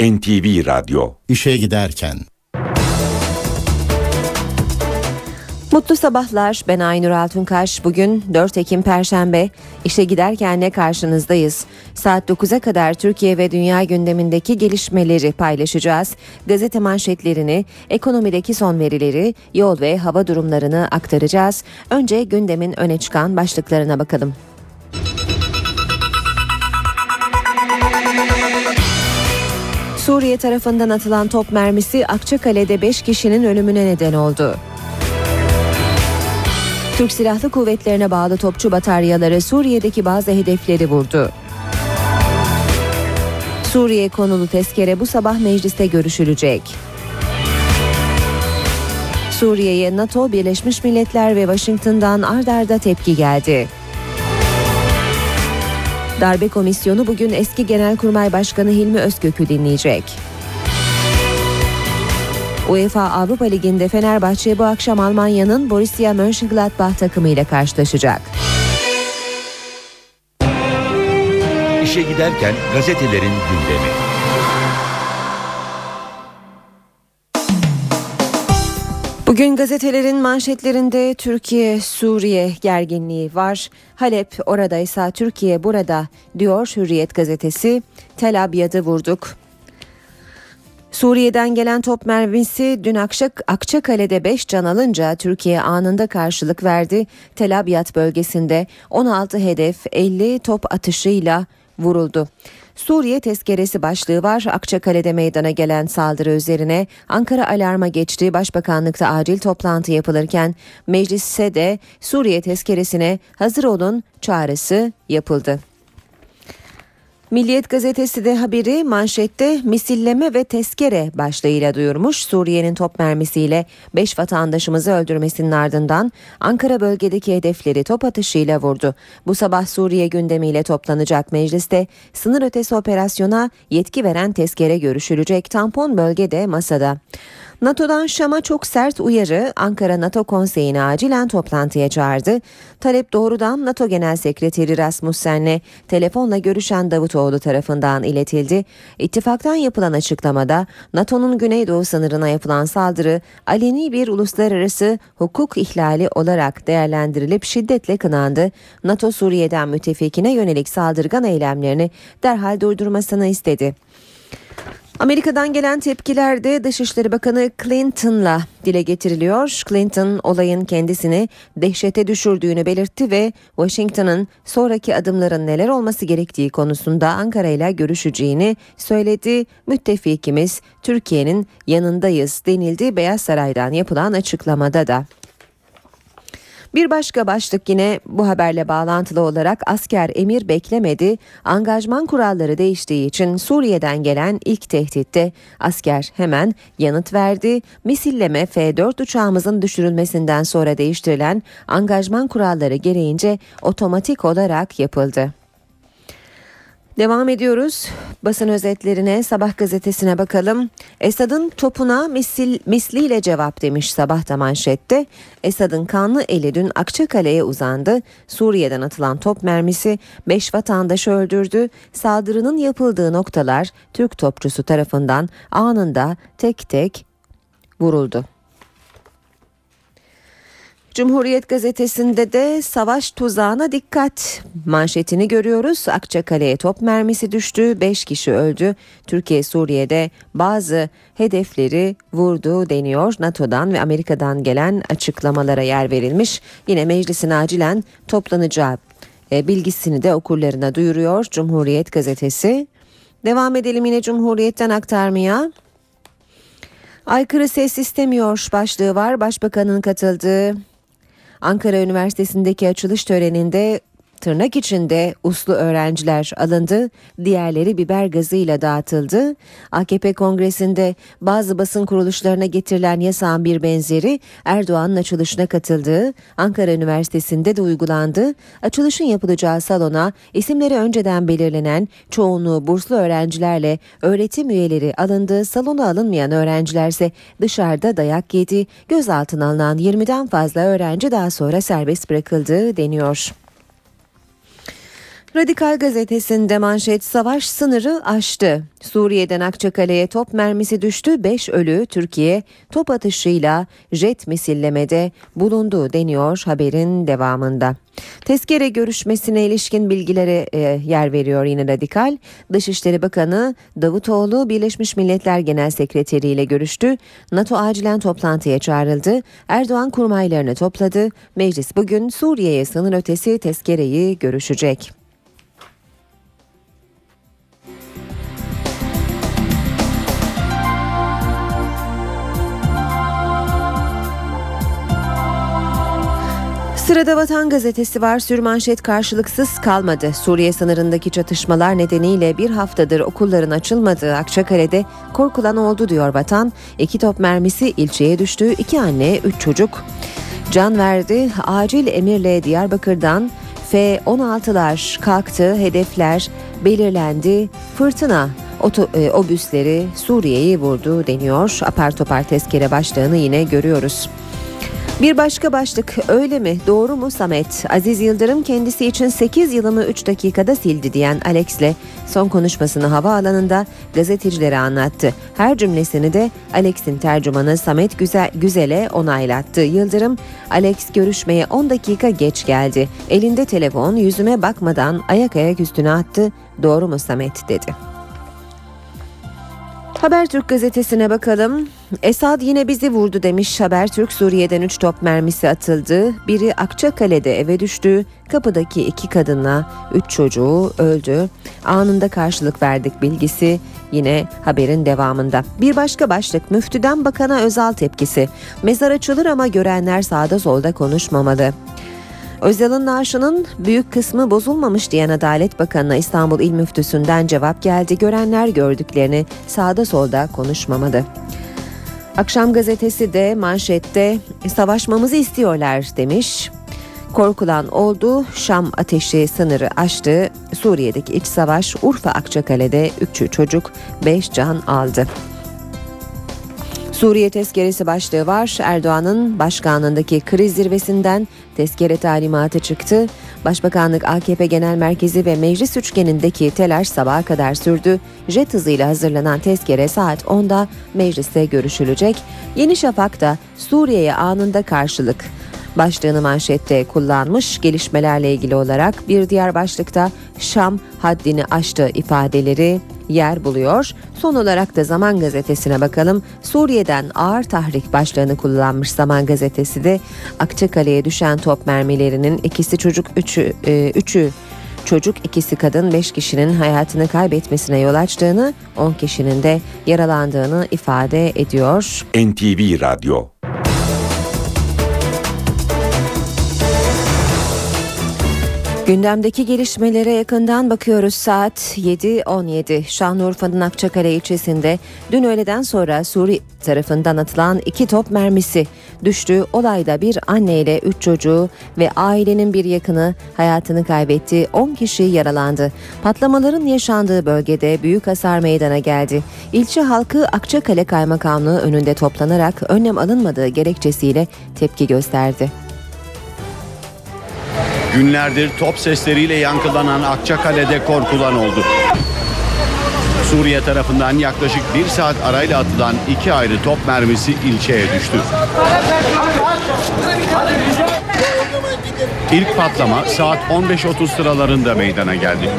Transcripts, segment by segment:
NTV Radyo İşe giderken Mutlu sabahlar. Ben Aynur Altunkaş. Bugün 4 Ekim Perşembe. İşe giderkenle karşınızdayız. Saat 9'a kadar Türkiye ve dünya gündemindeki gelişmeleri paylaşacağız. Gazete manşetlerini, ekonomideki son verileri, yol ve hava durumlarını aktaracağız. Önce gündemin öne çıkan başlıklarına bakalım. Suriye tarafından atılan top mermisi Akçakale'de 5 kişinin ölümüne neden oldu. Türk Silahlı Kuvvetlerine bağlı topçu bataryaları Suriye'deki bazı hedefleri vurdu. Suriye konulu tezkere bu sabah mecliste görüşülecek. Suriye'ye NATO, Birleşmiş Milletler ve Washington'dan ard arda tepki geldi. Darbe Komisyonu bugün eski Genelkurmay Başkanı Hilmi Özkök'ü dinleyecek. UEFA Avrupa Ligi'nde Fenerbahçe bu akşam Almanya'nın Borussia Mönchengladbach takımıyla karşılaşacak. İşe giderken gazetelerin gündemi. Bugün gazetelerin manşetlerinde Türkiye-Suriye gerginliği var. Halep oradaysa Türkiye burada diyor Hürriyet gazetesi. Tel Abyad'ı vurduk. Suriye'den gelen top mermisi dün Akçak, Akçakale'de 5 can alınca Türkiye anında karşılık verdi. Tel Abyad bölgesinde 16 hedef 50 top atışıyla vuruldu. Suriye tezkeresi başlığı var. Akçakale'de meydana gelen saldırı üzerine Ankara alarma geçti. Başbakanlıkta acil toplantı yapılırken meclise de Suriye tezkeresine hazır olun çağrısı yapıldı. Milliyet gazetesi de haberi manşette misilleme ve tezkere başlığıyla duyurmuş. Suriye'nin top mermisiyle 5 vatandaşımızı öldürmesinin ardından Ankara bölgedeki hedefleri top atışıyla vurdu. Bu sabah Suriye gündemiyle toplanacak mecliste sınır ötesi operasyona yetki veren tezkere görüşülecek. Tampon bölgede masada. NATO'dan Şam'a çok sert uyarı Ankara NATO Konseyi'ni acilen toplantıya çağırdı. Talep doğrudan NATO Genel Sekreteri Rasmussen'le telefonla görüşen Davutoğlu tarafından iletildi. İttifaktan yapılan açıklamada NATO'nun güneydoğu sınırına yapılan saldırı aleni bir uluslararası hukuk ihlali olarak değerlendirilip şiddetle kınandı. NATO Suriye'den müttefikine yönelik saldırgan eylemlerini derhal durdurmasını istedi. Amerika'dan gelen tepkilerde Dışişleri Bakanı Clinton'la dile getiriliyor. Clinton olayın kendisini dehşete düşürdüğünü belirtti ve Washington'ın sonraki adımların neler olması gerektiği konusunda Ankara ile görüşeceğini söyledi. Müttefikimiz Türkiye'nin yanındayız denildi Beyaz Saray'dan yapılan açıklamada da. Bir başka başlık yine bu haberle bağlantılı olarak asker emir beklemedi. Angajman kuralları değiştiği için Suriye'den gelen ilk tehditte asker hemen yanıt verdi. Misilleme F-4 uçağımızın düşürülmesinden sonra değiştirilen angajman kuralları gereğince otomatik olarak yapıldı. Devam ediyoruz. Basın özetlerine Sabah gazetesine bakalım. Esad'ın topuna misil, misliyle cevap demiş Sabah da manşette. Esad'ın kanlı eli dün Akçakale'ye uzandı. Suriye'den atılan top mermisi 5 vatandaşı öldürdü. Saldırının yapıldığı noktalar Türk topçusu tarafından anında tek tek vuruldu. Cumhuriyet gazetesinde de savaş tuzağına dikkat manşetini görüyoruz. Akçakale'ye top mermisi düştü, 5 kişi öldü. Türkiye Suriye'de bazı hedefleri vurdu deniyor. NATO'dan ve Amerika'dan gelen açıklamalara yer verilmiş. Yine meclisin acilen toplanacağı e, bilgisini de okurlarına duyuruyor Cumhuriyet gazetesi. Devam edelim yine Cumhuriyet'ten aktarmaya. Aykırı ses istemiyor başlığı var. Başbakanın katıldığı Ankara Üniversitesi'ndeki açılış töreninde tırnak içinde uslu öğrenciler alındı, diğerleri biber gazıyla dağıtıldı. AKP kongresinde bazı basın kuruluşlarına getirilen yasağın bir benzeri Erdoğan'ın açılışına katıldığı Ankara Üniversitesi'nde de uygulandı. Açılışın yapılacağı salona isimleri önceden belirlenen çoğunluğu burslu öğrencilerle öğretim üyeleri alındı. Salona alınmayan öğrencilerse dışarıda dayak yedi. Gözaltına alınan 20'den fazla öğrenci daha sonra serbest bırakıldı deniyor. Radikal gazetesinde manşet savaş sınırı aştı. Suriye'den Akçakale'ye top mermisi düştü 5 ölü Türkiye top atışıyla jet misillemede bulundu deniyor haberin devamında. Tezkere görüşmesine ilişkin bilgilere e, yer veriyor yine Radikal. Dışişleri Bakanı Davutoğlu Birleşmiş Milletler Genel Sekreteri ile görüştü. NATO acilen toplantıya çağrıldı. Erdoğan kurmaylarını topladı. Meclis bugün Suriye'ye sınır ötesi tezkereyi görüşecek. Sırada Vatan Gazetesi var. Sürmanşet karşılıksız kalmadı. Suriye sınırındaki çatışmalar nedeniyle bir haftadır okulların açılmadığı Akçakale'de korkulan oldu diyor Vatan. İki top mermisi ilçeye düştü. İki anne, üç çocuk. Can verdi. Acil emirle Diyarbakır'dan F-16'lar kalktı. Hedefler belirlendi. Fırtına Oto, e, obüsleri Suriye'yi vurdu deniyor. Apar topar tezkere başlığını yine görüyoruz. Bir başka başlık öyle mi doğru mu Samet? Aziz Yıldırım kendisi için 8 yılımı 3 dakikada sildi diyen Alex'le son konuşmasını havaalanında gazetecilere anlattı. Her cümlesini de Alex'in tercümanı Samet Güzel, Güzel'e onaylattı. Yıldırım Alex görüşmeye 10 dakika geç geldi. Elinde telefon yüzüme bakmadan ayak ayak üstüne attı. Doğru mu Samet dedi. Habertürk gazetesine bakalım. Esad yine bizi vurdu demiş Habertürk. Suriye'den 3 top mermisi atıldı. Biri Akçakale'de eve düştü. Kapıdaki iki kadınla 3 çocuğu öldü. Anında karşılık verdik bilgisi yine haberin devamında. Bir başka başlık müftüden bakana Özal tepkisi. Mezar açılır ama görenler sağda solda konuşmamalı. Özal'ın naaşının büyük kısmı bozulmamış diyen Adalet Bakanı'na İstanbul İl Müftüsü'nden cevap geldi. Görenler gördüklerini sağda solda konuşmamalı. Akşam gazetesi de manşette savaşmamızı istiyorlar demiş. Korkulan oldu, Şam ateşi sınırı aştı. Suriye'deki iç savaş Urfa Akçakale'de 3 çocuk 5 can aldı. Suriye tezkeresi başlığı var. Erdoğan'ın başkanlığındaki kriz zirvesinden tezkere talimatı çıktı. Başbakanlık AKP Genel Merkezi ve meclis üçgenindeki telaş sabaha kadar sürdü. Jet hızıyla hazırlanan tezkere saat 10'da mecliste görüşülecek. Yeni Şafak'ta Suriye'ye anında karşılık başlığını manşette kullanmış. Gelişmelerle ilgili olarak bir diğer başlıkta Şam haddini aştı ifadeleri yer buluyor. Son olarak da Zaman Gazetesi'ne bakalım. Suriye'den ağır tahrik başlığını kullanmış Zaman Gazetesi de Akçakale'ye düşen top mermilerinin ikisi çocuk üçü, e, üçü çocuk ikisi kadın 5 kişinin hayatını kaybetmesine yol açtığını 10 kişinin de yaralandığını ifade ediyor. NTV Radyo Gündemdeki gelişmelere yakından bakıyoruz. Saat 7.17 Şanlıurfa'nın Akçakale ilçesinde dün öğleden sonra Suri tarafından atılan iki top mermisi düştü. Olayda bir anne ile 3 çocuğu ve ailenin bir yakını hayatını kaybetti. 10 kişi yaralandı. Patlamaların yaşandığı bölgede büyük hasar meydana geldi. İlçe halkı Akçakale Kaymakamlığı önünde toplanarak önlem alınmadığı gerekçesiyle tepki gösterdi. Günlerdir top sesleriyle yankılanan Akçakale'de korkulan oldu. Suriye tarafından yaklaşık bir saat arayla atılan iki ayrı top mermisi ilçeye düştü. İlk patlama saat 15.30 sıralarında meydana geldi.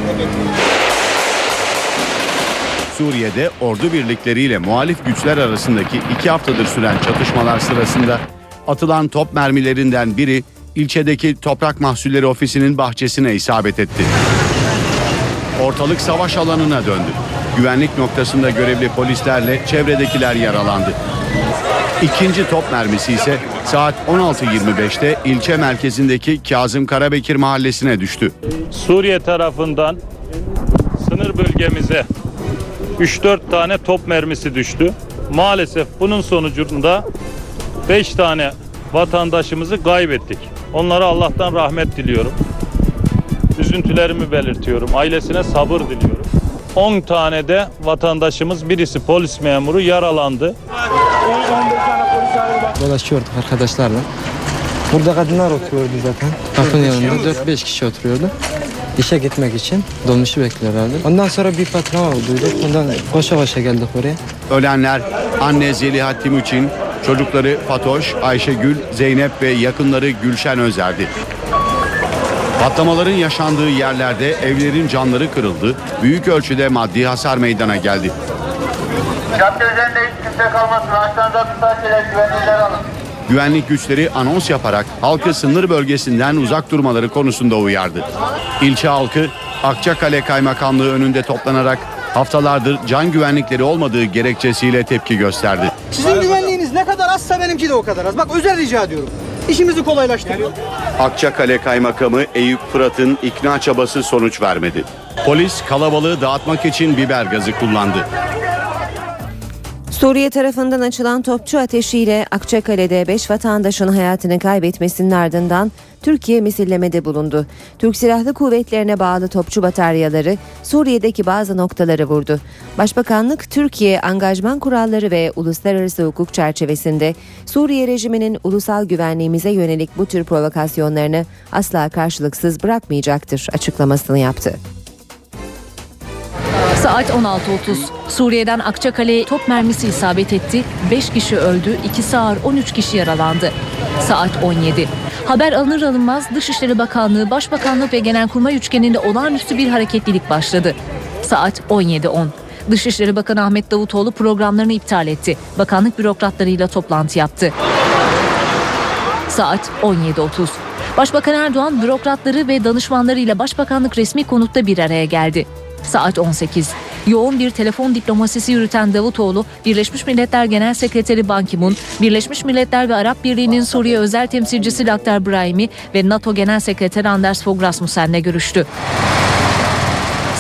Suriye'de ordu birlikleriyle muhalif güçler arasındaki iki haftadır süren çatışmalar sırasında atılan top mermilerinden biri ilçedeki Toprak Mahsulleri Ofisi'nin bahçesine isabet etti. Ortalık savaş alanına döndü. Güvenlik noktasında görevli polislerle çevredekiler yaralandı. İkinci top mermisi ise saat 16.25'te ilçe merkezindeki Kazım Karabekir mahallesine düştü. Suriye tarafından sınır bölgemize 3-4 tane top mermisi düştü. Maalesef bunun sonucunda 5 tane vatandaşımızı kaybettik. Onlara Allah'tan rahmet diliyorum. Üzüntülerimi belirtiyorum. Ailesine sabır diliyorum. 10 tane de vatandaşımız birisi polis memuru yaralandı. dolaşıyorduk arkadaşlarla. Burada kadınlar oturuyordu zaten. Kapının yanında 4-5 kişi oturuyordu. işe gitmek için dolmuşu bekliyorlardı. Ondan sonra bir patlama duyduk. Ondan koşa koşa geldik oraya. Ölenler anne Zeliha Timuçin, çocukları Fatoş, Ayşegül, Zeynep ve yakınları Gülşen Özer'di. Patlamaların yaşandığı yerlerde evlerin camları kırıldı, büyük ölçüde maddi hasar meydana geldi. Cadde üzerinde hiç kimse kalmasın. Ağaçlarınıza tutarsanız güvenlikler alın. Güvenlik güçleri anons yaparak halkı sınır bölgesinden uzak durmaları konusunda uyardı. İlçe halkı Akçakale Kaymakamlığı önünde toplanarak haftalardır can güvenlikleri olmadığı gerekçesiyle tepki gösterdi. Sizin kadar azsa benimki de o kadar az. Bak özel rica ediyorum. İşimizi kolaylaştırıyor. Akçakale Kaymakamı Eyüp Fırat'ın ikna çabası sonuç vermedi. Polis kalabalığı dağıtmak için biber gazı kullandı. Suriye tarafından açılan topçu ateşiyle Akçakale'de 5 vatandaşın hayatını kaybetmesinin ardından Türkiye misillemede bulundu. Türk Silahlı Kuvvetlerine bağlı topçu bataryaları Suriye'deki bazı noktaları vurdu. Başbakanlık Türkiye angajman kuralları ve uluslararası hukuk çerçevesinde Suriye rejiminin ulusal güvenliğimize yönelik bu tür provokasyonlarını asla karşılıksız bırakmayacaktır açıklamasını yaptı. Saat 16.30. Suriye'den Akçakale'ye top mermisi isabet etti. 5 kişi öldü, 2 ağır 13 kişi yaralandı. Saat 17. Haber alınır alınmaz Dışişleri Bakanlığı, Başbakanlık ve Genelkurmay üçgeninde olağanüstü bir hareketlilik başladı. Saat 17.10. Dışişleri Bakanı Ahmet Davutoğlu programlarını iptal etti. Bakanlık bürokratlarıyla toplantı yaptı. Saat 17.30. Başbakan Erdoğan bürokratları ve danışmanlarıyla Başbakanlık resmi konutta bir araya geldi. Saat 18. Yoğun bir telefon diplomasisi yürüten Davutoğlu, Birleşmiş Milletler Genel Sekreteri Ban Ki-moon, Birleşmiş Milletler ve Arap Birliği'nin Suriye özel temsilcisi Lakhdar Brahimi ve NATO Genel Sekreteri Anders Fogh Rasmussen'le görüştü.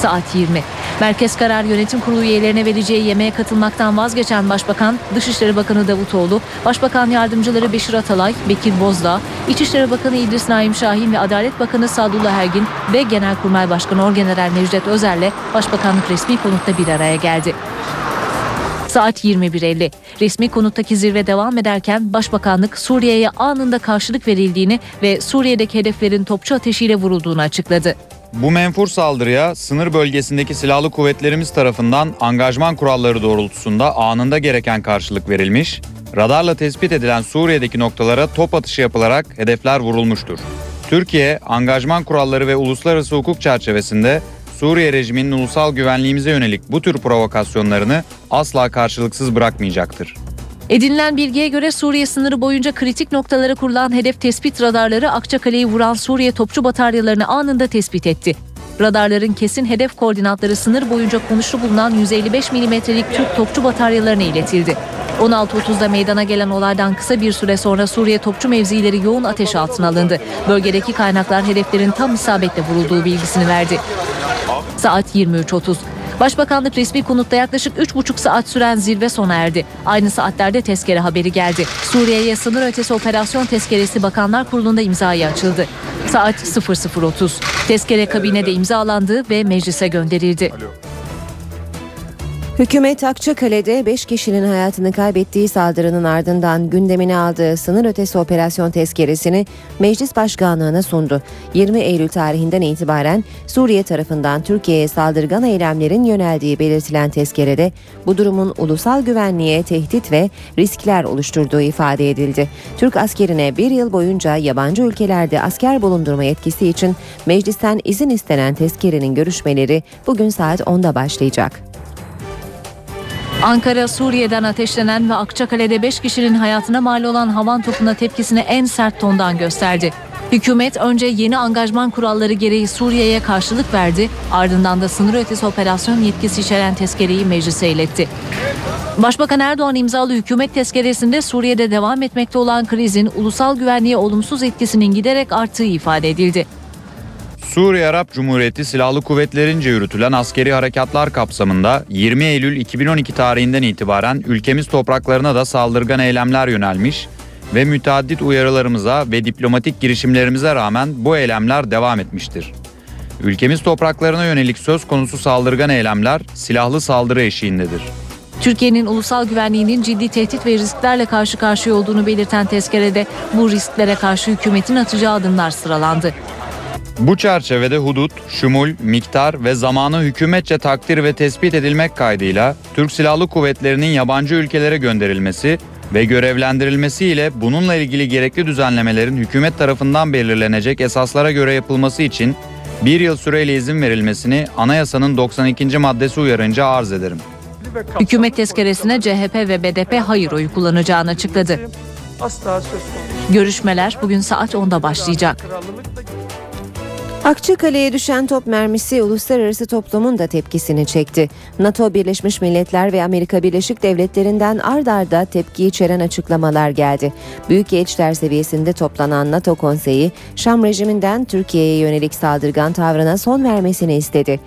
Saat 20. Merkez Karar Yönetim Kurulu üyelerine vereceği yemeğe katılmaktan vazgeçen Başbakan, Dışişleri Bakanı Davutoğlu, Başbakan Yardımcıları Beşir Atalay, Bekir Bozdağ, İçişleri Bakanı İdris Naim Şahin ve Adalet Bakanı Sadullah Ergin ve Genelkurmay Başkanı Orgeneral Necdet Özer'le Başbakanlık resmi konutta bir araya geldi. Saat 21.50. Resmi konuttaki zirve devam ederken Başbakanlık Suriye'ye anında karşılık verildiğini ve Suriye'deki hedeflerin topçu ateşiyle vurulduğunu açıkladı. Bu menfur saldırıya sınır bölgesindeki silahlı kuvvetlerimiz tarafından angajman kuralları doğrultusunda anında gereken karşılık verilmiş, radarla tespit edilen Suriye'deki noktalara top atışı yapılarak hedefler vurulmuştur. Türkiye, angajman kuralları ve uluslararası hukuk çerçevesinde Suriye rejiminin ulusal güvenliğimize yönelik bu tür provokasyonlarını asla karşılıksız bırakmayacaktır. Edinilen bilgiye göre Suriye sınırı boyunca kritik noktalara kurulan hedef tespit radarları Akçakale'yi vuran Suriye topçu bataryalarını anında tespit etti. Radarların kesin hedef koordinatları sınır boyunca konuşlu bulunan 155 milimetrelik Türk topçu bataryalarına iletildi. 16.30'da meydana gelen olaydan kısa bir süre sonra Suriye topçu mevzileri yoğun ateş altına alındı. Bölgedeki kaynaklar hedeflerin tam isabetle vurulduğu bilgisini verdi. Saat 23.30. Başbakanlık resmi konutta yaklaşık 3,5 saat süren zirve sona erdi. Aynı saatlerde tezkere haberi geldi. Suriye'ye sınır ötesi operasyon tezkeresi Bakanlar Kurulu'nda imzaya açıldı. Saat 00.30. Tezkere kabinede imzalandı ve meclise gönderildi. Hükümet Akçakale'de 5 kişinin hayatını kaybettiği saldırının ardından gündemine aldığı sınır ötesi operasyon tezkeresini Meclis Başkanlığı'na sundu. 20 Eylül tarihinden itibaren Suriye tarafından Türkiye'ye saldırgan eylemlerin yöneldiği belirtilen tezkerede bu durumun ulusal güvenliğe tehdit ve riskler oluşturduğu ifade edildi. Türk askerine bir yıl boyunca yabancı ülkelerde asker bulundurma yetkisi için meclisten izin istenen tezkerenin görüşmeleri bugün saat 10'da başlayacak. Ankara, Suriye'den ateşlenen ve Akçakale'de 5 kişinin hayatına mal olan havan topuna tepkisini en sert tondan gösterdi. Hükümet önce yeni angajman kuralları gereği Suriye'ye karşılık verdi, ardından da sınır ötesi operasyon yetkisi içeren tezkereyi meclise iletti. Başbakan Erdoğan imzalı hükümet tezkeresinde Suriye'de devam etmekte olan krizin ulusal güvenliğe olumsuz etkisinin giderek arttığı ifade edildi. Suriye Arap Cumhuriyeti Silahlı Kuvvetlerince yürütülen askeri harekatlar kapsamında 20 Eylül 2012 tarihinden itibaren ülkemiz topraklarına da saldırgan eylemler yönelmiş ve müteaddit uyarılarımıza ve diplomatik girişimlerimize rağmen bu eylemler devam etmiştir. Ülkemiz topraklarına yönelik söz konusu saldırgan eylemler silahlı saldırı eşiğindedir. Türkiye'nin ulusal güvenliğinin ciddi tehdit ve risklerle karşı karşıya olduğunu belirten tezkerede bu risklere karşı hükümetin atacağı adımlar sıralandı. Bu çerçevede hudut, şumul, miktar ve zamanı hükümetçe takdir ve tespit edilmek kaydıyla Türk Silahlı Kuvvetleri'nin yabancı ülkelere gönderilmesi ve görevlendirilmesiyle bununla ilgili gerekli düzenlemelerin hükümet tarafından belirlenecek esaslara göre yapılması için bir yıl süreyle izin verilmesini anayasanın 92. maddesi uyarınca arz ederim. Hükümet tezkeresine CHP ve BDP hayır oyu kullanacağını açıkladı. Görüşmeler bugün saat 10'da başlayacak. Akçakale'ye düşen top mermisi uluslararası toplumun da tepkisini çekti. NATO, Birleşmiş Milletler ve Amerika Birleşik Devletleri'nden ard arda tepki içeren açıklamalar geldi. Büyükelçiler seviyesinde toplanan NATO konseyi, Şam rejiminden Türkiye'ye yönelik saldırgan tavrına son vermesini istedi.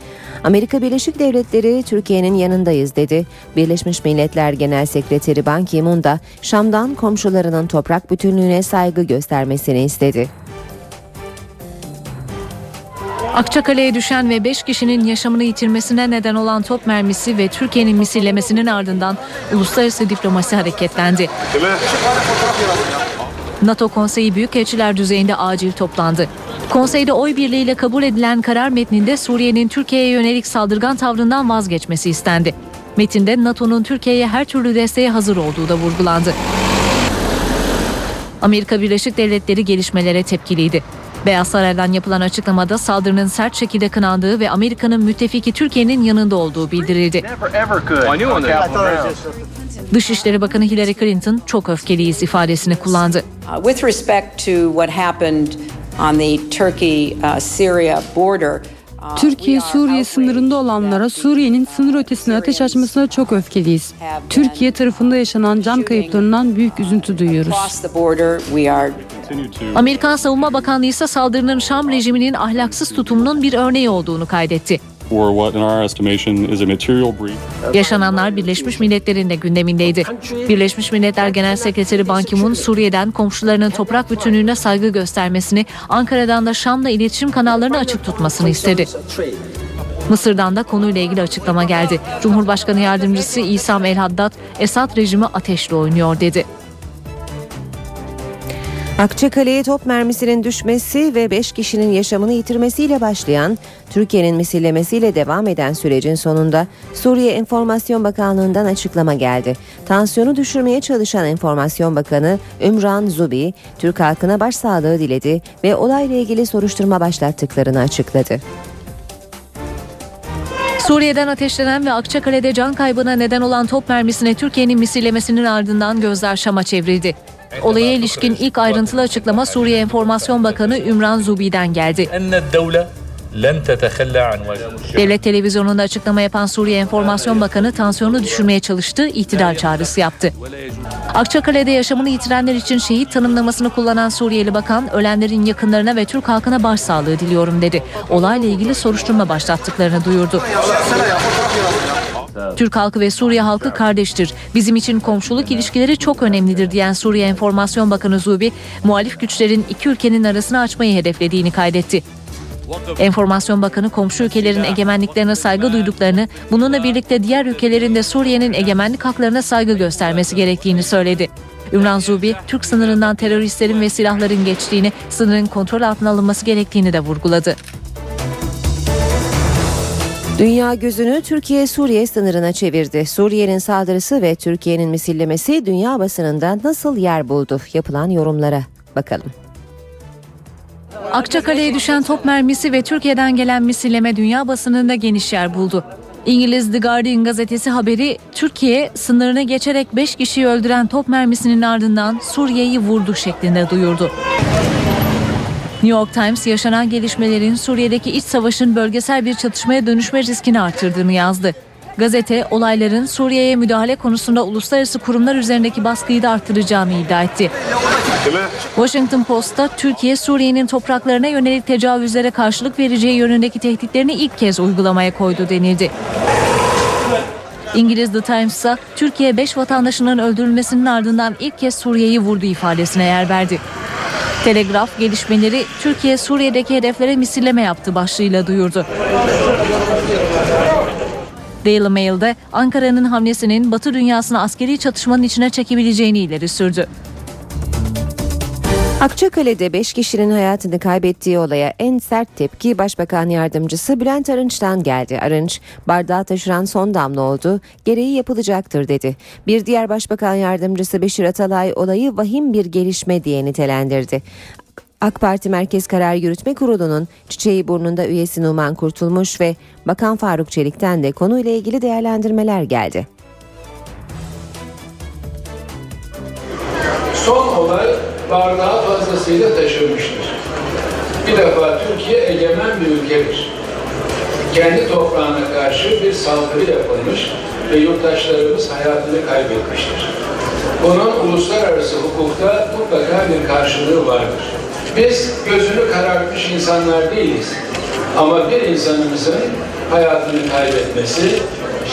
Amerika Birleşik Devletleri Türkiye'nin yanındayız dedi. Birleşmiş Milletler Genel Sekreteri Ban Ki-moon da Şam'dan komşularının toprak bütünlüğüne saygı göstermesini istedi. Akçakale'ye düşen ve 5 kişinin yaşamını yitirmesine neden olan top mermisi ve Türkiye'nin misillemesinin ardından uluslararası diplomasi hareketlendi. NATO Konseyi Büyükelçiler düzeyinde acil toplandı. Konseyde oy birliğiyle kabul edilen karar metninde Suriye'nin Türkiye'ye yönelik saldırgan tavrından vazgeçmesi istendi. Metinde NATO'nun Türkiye'ye her türlü desteğe hazır olduğu da vurgulandı. Amerika Birleşik Devletleri gelişmelere tepkiliydi. Beyaz Saray'dan yapılan açıklamada saldırının sert şekilde kınandığı ve Amerika'nın müttefiki Türkiye'nin yanında olduğu bildirildi. Dışişleri Bakanı Hillary Clinton çok öfkeliyiz ifadesini kullandı. Uh, with respect to what happened on the Turkey-Syria border, uh, Türkiye-Suriye sınırında olanlara Suriye'nin sınır ötesine ateş açmasına çok öfkeliyiz. Türkiye tarafında yaşanan can kayıplarından büyük üzüntü duyuyoruz. Amerikan Savunma Bakanlığı ise saldırının Şam rejiminin ahlaksız tutumunun bir örneği olduğunu kaydetti. Yaşananlar Birleşmiş Milletler'in de gündemindeydi. Birleşmiş Milletler Genel Sekreteri Ban Ki-moon Suriye'den komşularının toprak bütünlüğüne saygı göstermesini, Ankara'dan da Şam'la iletişim kanallarını açık tutmasını istedi. Mısır'dan da konuyla ilgili açıklama geldi. Cumhurbaşkanı Yardımcısı İsam El Haddad, Esad rejimi ateşle oynuyor dedi. Akçakale'ye top mermisinin düşmesi ve 5 kişinin yaşamını yitirmesiyle başlayan, Türkiye'nin misillemesiyle devam eden sürecin sonunda Suriye Enformasyon Bakanlığı'ndan açıklama geldi. Tansiyonu düşürmeye çalışan Enformasyon Bakanı Ümran Zubi, Türk halkına başsağlığı diledi ve olayla ilgili soruşturma başlattıklarını açıkladı. Suriye'den ateşlenen ve Akçakale'de can kaybına neden olan top mermisine Türkiye'nin misillemesinin ardından gözler Şam'a çevrildi. Olaya ilişkin ilk ayrıntılı açıklama Suriye Enformasyon Bakanı Ümran Zubi'den geldi. Devlet televizyonunda açıklama yapan Suriye Enformasyon Bakanı tansiyonu düşürmeye çalıştığı itidal çağrısı yaptı. Akçakale'de yaşamını yitirenler için şehit tanımlamasını kullanan Suriyeli bakan ölenlerin yakınlarına ve Türk halkına başsağlığı diliyorum dedi. Olayla ilgili soruşturma başlattıklarını duyurdu. Türk halkı ve Suriye halkı kardeştir. Bizim için komşuluk ilişkileri çok önemlidir diyen Suriye Enformasyon Bakanı Zubi, muhalif güçlerin iki ülkenin arasını açmayı hedeflediğini kaydetti. Enformasyon Bakanı komşu ülkelerin egemenliklerine saygı duyduklarını, bununla birlikte diğer ülkelerin de Suriye'nin egemenlik haklarına saygı göstermesi gerektiğini söyledi. Ümran Zubi, Türk sınırından teröristlerin ve silahların geçtiğini, sınırın kontrol altına alınması gerektiğini de vurguladı. Dünya gözünü Türkiye-Suriye sınırına çevirdi. Suriye'nin saldırısı ve Türkiye'nin misillemesi dünya basınında nasıl yer buldu? Yapılan yorumlara bakalım. Akçakale'ye düşen top mermisi ve Türkiye'den gelen misilleme dünya basınında geniş yer buldu. İngiliz The Guardian gazetesi haberi Türkiye sınırını geçerek 5 kişiyi öldüren top mermisinin ardından Suriye'yi vurdu şeklinde duyurdu. New York Times yaşanan gelişmelerin Suriye'deki iç savaşın bölgesel bir çatışmaya dönüşme riskini artırdığını yazdı. Gazete olayların Suriye'ye müdahale konusunda uluslararası kurumlar üzerindeki baskıyı da artıracağını iddia etti. Washington Post'ta Türkiye Suriye'nin topraklarına yönelik tecavüzlere karşılık vereceği yönündeki tehditlerini ilk kez uygulamaya koydu denildi. İngiliz The Times ise Türkiye 5 vatandaşının öldürülmesinin ardından ilk kez Suriye'yi vurdu ifadesine yer verdi. Telegraf gelişmeleri Türkiye Suriye'deki hedeflere misilleme yaptı başlığıyla duyurdu. Daily Mail'de Ankara'nın hamlesinin Batı dünyasını askeri çatışmanın içine çekebileceğini ileri sürdü. Akçakale'de 5 kişinin hayatını kaybettiği olaya en sert tepki Başbakan Yardımcısı Bülent Arınç'tan geldi. Arınç, bardağı taşıran son damla oldu, gereği yapılacaktır dedi. Bir diğer Başbakan Yardımcısı Beşir Atalay olayı vahim bir gelişme diye nitelendirdi. AK Parti Merkez Karar Yürütme Kurulu'nun Çiçeği Burnunda üyesi Numan Kurtulmuş ve Bakan Faruk Çelik'ten de konuyla ilgili değerlendirmeler geldi. Son olay bardağı fazlasıyla taşırmıştır. Bir defa Türkiye egemen bir ülkedir. Kendi toprağına karşı bir saldırı yapılmış ve yurttaşlarımız hayatını kaybetmiştir. Bunun uluslararası hukukta mutlaka bir karşılığı vardır. Biz gözünü karartmış insanlar değiliz. Ama bir insanımızın hayatını kaybetmesi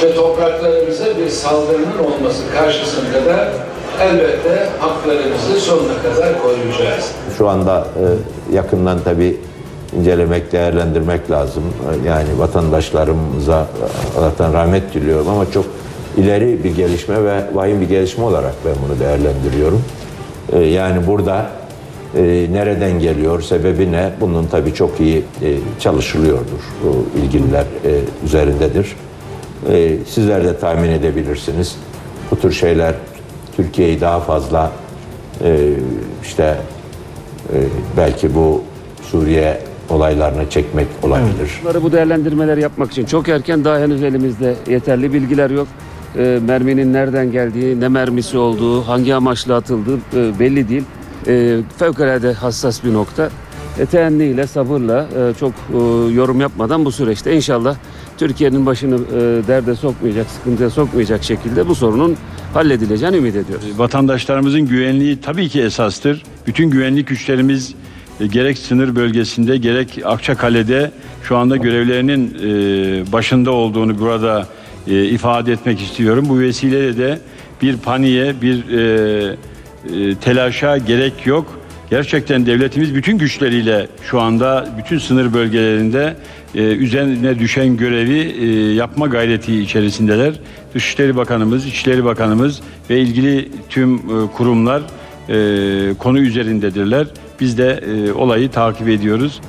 ve topraklarımıza bir saldırının olması karşısında da elbette haklarımızı sonuna kadar koruyacağız. Şu anda e, yakından tabii incelemek, değerlendirmek lazım. E, Yani vatandaşlarımıza Allah'tan rahmet diliyorum ama çok ileri bir gelişme ve vahim bir gelişme olarak ben bunu değerlendiriyorum. E, Yani burada e, nereden geliyor, sebebi ne? Bunun tabii çok iyi e, çalışılıyordur. Bu ilgililer e, üzerindedir. E, Sizler de tahmin edebilirsiniz. Bu tür şeyler Türkiye'yi daha fazla e, işte e, belki bu Suriye olaylarına çekmek olabilir. Bunları bu değerlendirmeler yapmak için çok erken daha henüz elimizde yeterli bilgiler yok. E, merminin nereden geldiği, ne mermisi olduğu, hangi amaçla atıldığı e, belli değil. E, fevkalade hassas bir nokta. E, teenniyle, sabırla, e, çok e, yorum yapmadan bu süreçte inşallah Türkiye'nin başını e, derde sokmayacak, sıkıntıya sokmayacak şekilde bu sorunun halledileceğini ümit ediyoruz. Vatandaşlarımızın güvenliği tabii ki esastır. Bütün güvenlik güçlerimiz e, gerek sınır bölgesinde gerek Akçakale'de şu anda görevlerinin e, başında olduğunu burada e, ifade etmek istiyorum. Bu vesileyle de bir paniğe, bir e, e, telaşa gerek yok. Gerçekten devletimiz bütün güçleriyle şu anda bütün sınır bölgelerinde e, üzerine düşen görevi e, yapma gayreti içerisindeler. Dışişleri Bakanımız, İçişleri Bakanımız ve ilgili tüm e, kurumlar e, konu üzerindedirler. Biz de e, olayı takip ediyoruz.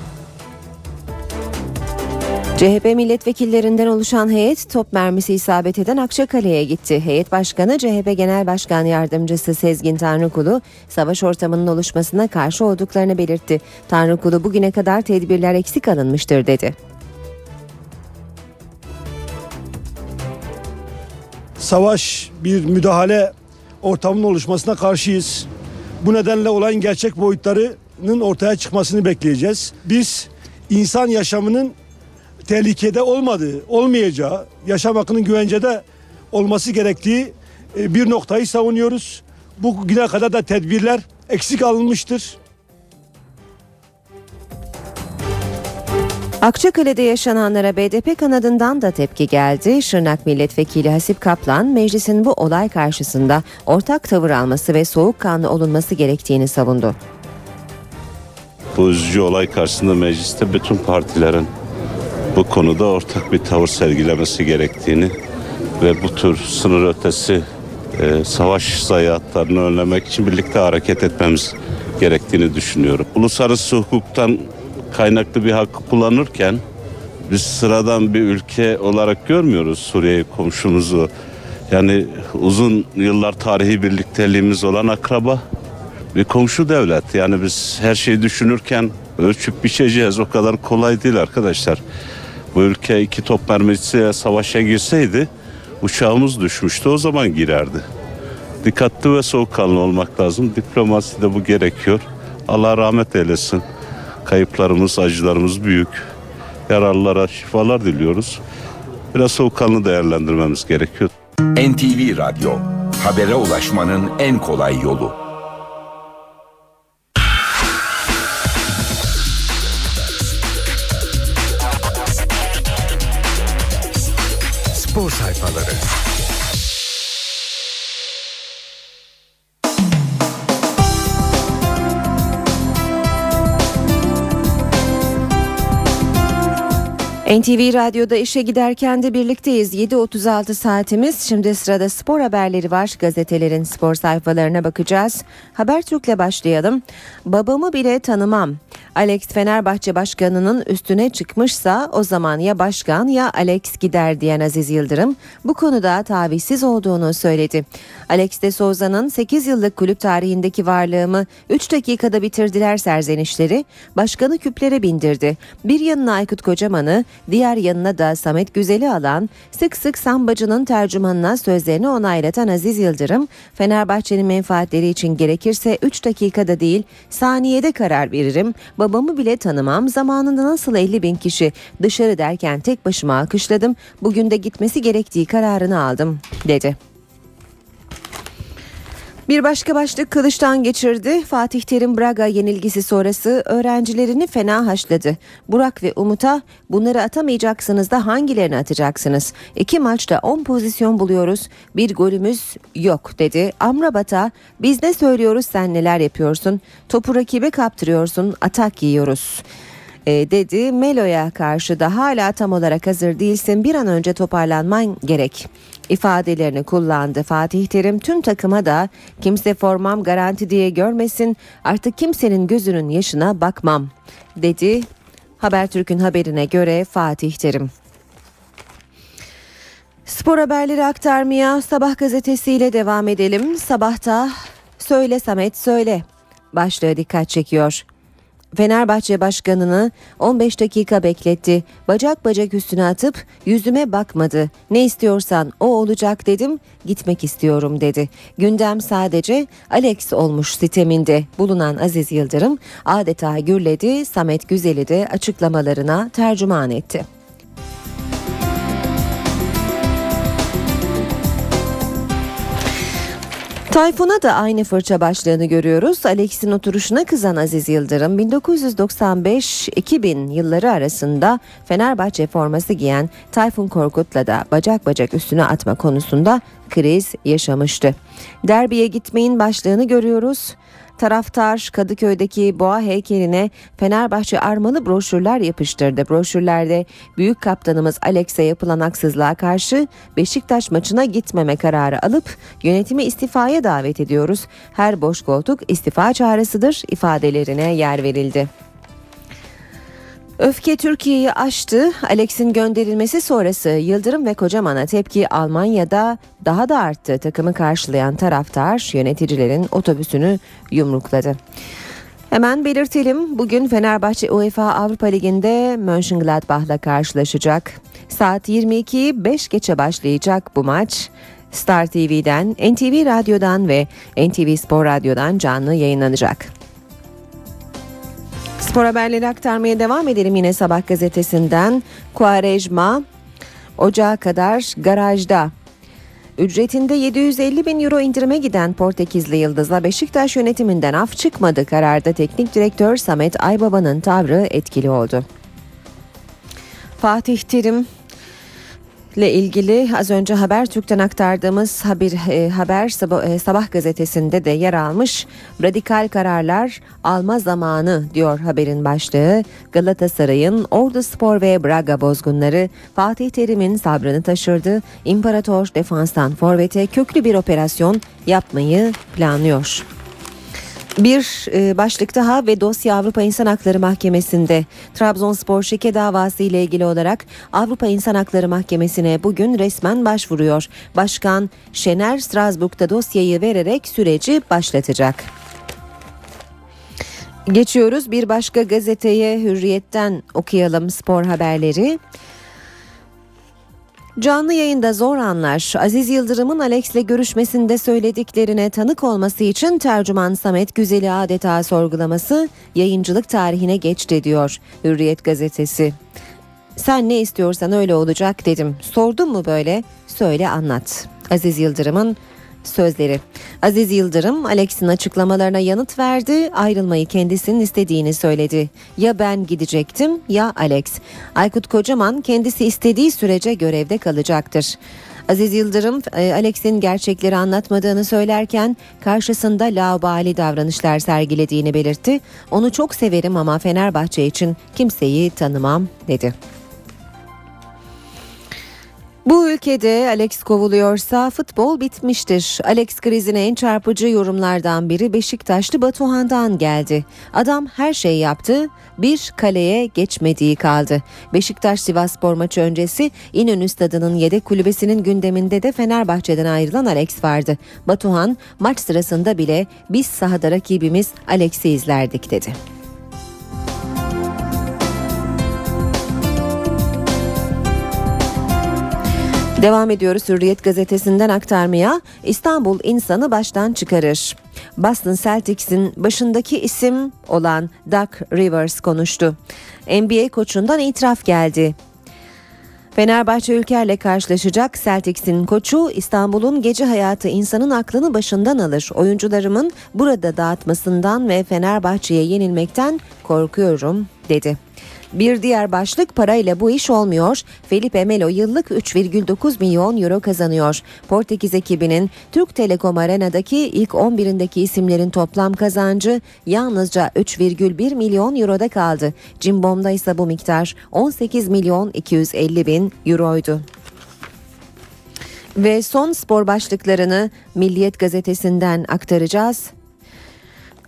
CHP milletvekillerinden oluşan heyet top mermisi isabet eden Akçakale'ye gitti. Heyet başkanı CHP Genel Başkan Yardımcısı Sezgin Tanrıkulu savaş ortamının oluşmasına karşı olduklarını belirtti. Tanrıkulu bugüne kadar tedbirler eksik alınmıştır dedi. savaş, bir müdahale ortamının oluşmasına karşıyız. Bu nedenle olayın gerçek boyutlarının ortaya çıkmasını bekleyeceğiz. Biz insan yaşamının tehlikede olmadığı, olmayacağı, yaşam hakkının güvencede olması gerektiği e, bir noktayı savunuyoruz. Bugüne kadar da tedbirler eksik alınmıştır. Akçakale'de yaşananlara BDP kanadından da tepki geldi. Şırnak Milletvekili Hasip Kaplan meclisin bu olay karşısında ortak tavır alması ve soğukkanlı olunması gerektiğini savundu. Bu üzücü olay karşısında mecliste bütün partilerin bu konuda ortak bir tavır sergilemesi gerektiğini ve bu tür sınır ötesi e, savaş zayiatlarını önlemek için birlikte hareket etmemiz gerektiğini düşünüyorum. Uluslararası hukuktan kaynaklı bir hakkı kullanırken biz sıradan bir ülke olarak görmüyoruz Suriye komşumuzu. Yani uzun yıllar tarihi birlikteliğimiz olan akraba bir komşu devlet. Yani biz her şeyi düşünürken ölçüp biçeceğiz. O kadar kolay değil arkadaşlar. Bu ülke iki top mermisiyle savaşa girseydi uçağımız düşmüştü o zaman girerdi. Dikkatli ve soğukkanlı olmak lazım. Diplomaside bu gerekiyor. Allah rahmet eylesin. Kayıplarımız, acılarımız büyük. Yaralılara şifalar diliyoruz. Biraz soğukkanlı değerlendirmemiz gerekiyor. NTV Radyo, habere ulaşmanın en kolay yolu. NTV Radyo'da işe giderken de birlikteyiz. 7.36 saatimiz. Şimdi sırada spor haberleri var. Gazetelerin spor sayfalarına bakacağız. Habertürk'le başlayalım. Babamı bile tanımam. Alex Fenerbahçe Başkanı'nın üstüne çıkmışsa o zaman ya başkan ya Alex gider diyen Aziz Yıldırım bu konuda tavizsiz olduğunu söyledi. Alex de Souza'nın 8 yıllık kulüp tarihindeki varlığımı 3 dakikada bitirdiler serzenişleri başkanı küplere bindirdi. Bir yanına Aykut Kocaman'ı diğer yanına da Samet Güzel'i alan sık sık sambacının tercümanına sözlerini onaylatan Aziz Yıldırım Fenerbahçe'nin menfaatleri için gerekirse 3 dakikada değil saniyede karar veririm. Babamı bile tanımam zamanında nasıl 50 bin kişi dışarı derken tek başıma alkışladım. Bugün de gitmesi gerektiği kararını aldım dedi. Bir başka başlık kılıçtan geçirdi. Fatih Terim Braga yenilgisi sonrası öğrencilerini fena haşladı. Burak ve Umut'a bunları atamayacaksınız da hangilerini atacaksınız? İki maçta 10 pozisyon buluyoruz. Bir golümüz yok dedi. Amrabat'a biz ne söylüyoruz sen neler yapıyorsun? Topu rakibe kaptırıyorsun atak yiyoruz e, dedi. Melo'ya karşı da hala tam olarak hazır değilsin bir an önce toparlanman gerek ifadelerini kullandı. Fatih Terim tüm takıma da kimse formam garanti diye görmesin artık kimsenin gözünün yaşına bakmam dedi. Habertürk'ün haberine göre Fatih Terim. Spor haberleri aktarmaya Sabah gazetesiyle devam edelim. Sabahta Söyle Samet Söyle başlığı dikkat çekiyor. Fenerbahçe başkanını 15 dakika bekletti. Bacak bacak üstüne atıp yüzüme bakmadı. Ne istiyorsan o olacak dedim. Gitmek istiyorum dedi. Gündem sadece Alex olmuş siteminde bulunan Aziz Yıldırım adeta gürledi. Samet Güzel'i de açıklamalarına tercüman etti. Tayfun'a da aynı fırça başlığını görüyoruz. Alex'in oturuşuna kızan Aziz Yıldırım 1995-2000 yılları arasında Fenerbahçe forması giyen Tayfun Korkut'la da bacak bacak üstüne atma konusunda kriz yaşamıştı. Derbiye gitmeyin başlığını görüyoruz. Taraftar Kadıköy'deki boğa heykeline Fenerbahçe armalı broşürler yapıştırdı. Broşürlerde büyük kaptanımız Alex'e yapılan haksızlığa karşı Beşiktaş maçına gitmeme kararı alıp yönetimi istifaya davet ediyoruz. Her boş koltuk istifa çağrısıdır ifadelerine yer verildi. Öfke Türkiye'yi aştı. Alex'in gönderilmesi sonrası Yıldırım ve Kocaman'a tepki Almanya'da daha da arttı. Takımı karşılayan taraftar yöneticilerin otobüsünü yumrukladı. Hemen belirtelim bugün Fenerbahçe UEFA Avrupa Ligi'nde Mönchengladbach'la karşılaşacak. Saat 22'yi 5 geçe başlayacak bu maç. Star TV'den, NTV Radyo'dan ve NTV Spor Radyo'dan canlı yayınlanacak. Spor haberleri aktarmaya devam edelim yine Sabah gazetesinden. Kuarejma ocağa kadar garajda Ücretinde 750 bin euro indirime giden Portekizli Yıldız'la Beşiktaş yönetiminden af çıkmadı. Kararda teknik direktör Samet Aybaba'nın tavrı etkili oldu. Fatih Terim ile ilgili az önce Habertürk'ten aktardığımız haber, e, haber sabah, e, sabah gazetesinde de yer almış. Radikal kararlar alma zamanı diyor haberin başlığı. Galatasaray'ın Ordu Spor ve Braga bozgunları Fatih Terim'in sabrını taşırdı. İmparator defanstan forvete köklü bir operasyon yapmayı planlıyor. Bir e, başlık daha ve dosya Avrupa İnsan Hakları Mahkemesi'nde Trabzonspor şike davası ile ilgili olarak Avrupa İnsan Hakları Mahkemesi'ne bugün resmen başvuruyor. Başkan Şener Strasbourg'da dosyayı vererek süreci başlatacak. Geçiyoruz bir başka gazeteye Hürriyet'ten okuyalım spor haberleri. Canlı yayında zor anlar. Aziz Yıldırım'ın Alex'le görüşmesinde söylediklerine tanık olması için tercüman Samet Güzel'i adeta sorgulaması yayıncılık tarihine geçti diyor Hürriyet gazetesi. Sen ne istiyorsan öyle olacak dedim. Sordun mu böyle? Söyle anlat. Aziz Yıldırım'ın sözleri. Aziz Yıldırım Alex'in açıklamalarına yanıt verdi. Ayrılmayı kendisinin istediğini söyledi. Ya ben gidecektim ya Alex. Aykut Kocaman kendisi istediği sürece görevde kalacaktır. Aziz Yıldırım e, Alex'in gerçekleri anlatmadığını söylerken karşısında laubali davranışlar sergilediğini belirtti. Onu çok severim ama Fenerbahçe için kimseyi tanımam dedi. Bu ülkede Alex kovuluyorsa futbol bitmiştir. Alex krizine en çarpıcı yorumlardan biri Beşiktaşlı Batuhan'dan geldi. Adam her şeyi yaptı, bir kaleye geçmediği kaldı. Beşiktaş Sivasspor maçı öncesi İnönü Stadı'nın yedek kulübesinin gündeminde de Fenerbahçe'den ayrılan Alex vardı. Batuhan maç sırasında bile biz sahada rakibimiz Alex'i izlerdik dedi. Devam ediyoruz Hürriyet gazetesinden aktarmaya. İstanbul insanı baştan çıkarır. Boston Celtics'in başındaki isim olan Doug Rivers konuştu. NBA koçundan itiraf geldi. Fenerbahçe Ülker'le karşılaşacak Celtics'in koçu İstanbul'un gece hayatı insanın aklını başından alır. Oyuncularımın burada dağıtmasından ve Fenerbahçe'ye yenilmekten korkuyorum dedi. Bir diğer başlık parayla bu iş olmuyor. Felipe Melo yıllık 3,9 milyon euro kazanıyor. Portekiz ekibinin Türk Telekom Arena'daki ilk 11'indeki isimlerin toplam kazancı yalnızca 3,1 milyon euroda kaldı. Cimbom'da ise bu miktar 18 milyon 250 bin euroydu. Ve son spor başlıklarını Milliyet gazetesinden aktaracağız.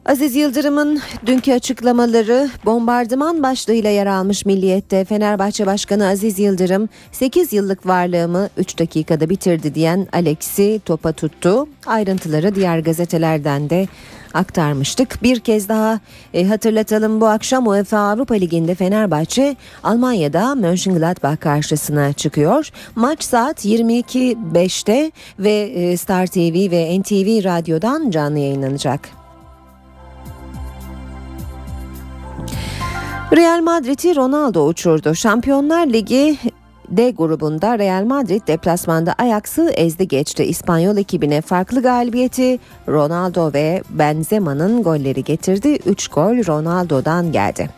Aziz Yıldırım'ın dünkü açıklamaları bombardıman başlığıyla yer almış Milliyet'te Fenerbahçe Başkanı Aziz Yıldırım 8 yıllık varlığımı 3 dakikada bitirdi diyen Alex'i topa tuttu. Ayrıntıları diğer gazetelerden de aktarmıştık. Bir kez daha e, hatırlatalım bu akşam UEFA Avrupa Ligi'nde Fenerbahçe Almanya'da Mönchengladbach karşısına çıkıyor. Maç saat 22.05'te ve e, Star TV ve NTV Radyo'dan canlı yayınlanacak. Real Madrid'i Ronaldo uçurdu. Şampiyonlar Ligi D grubunda Real Madrid deplasmanda Ajax'ı ezdi geçti. İspanyol ekibine farklı galibiyeti Ronaldo ve Benzema'nın golleri getirdi. 3 gol Ronaldo'dan geldi.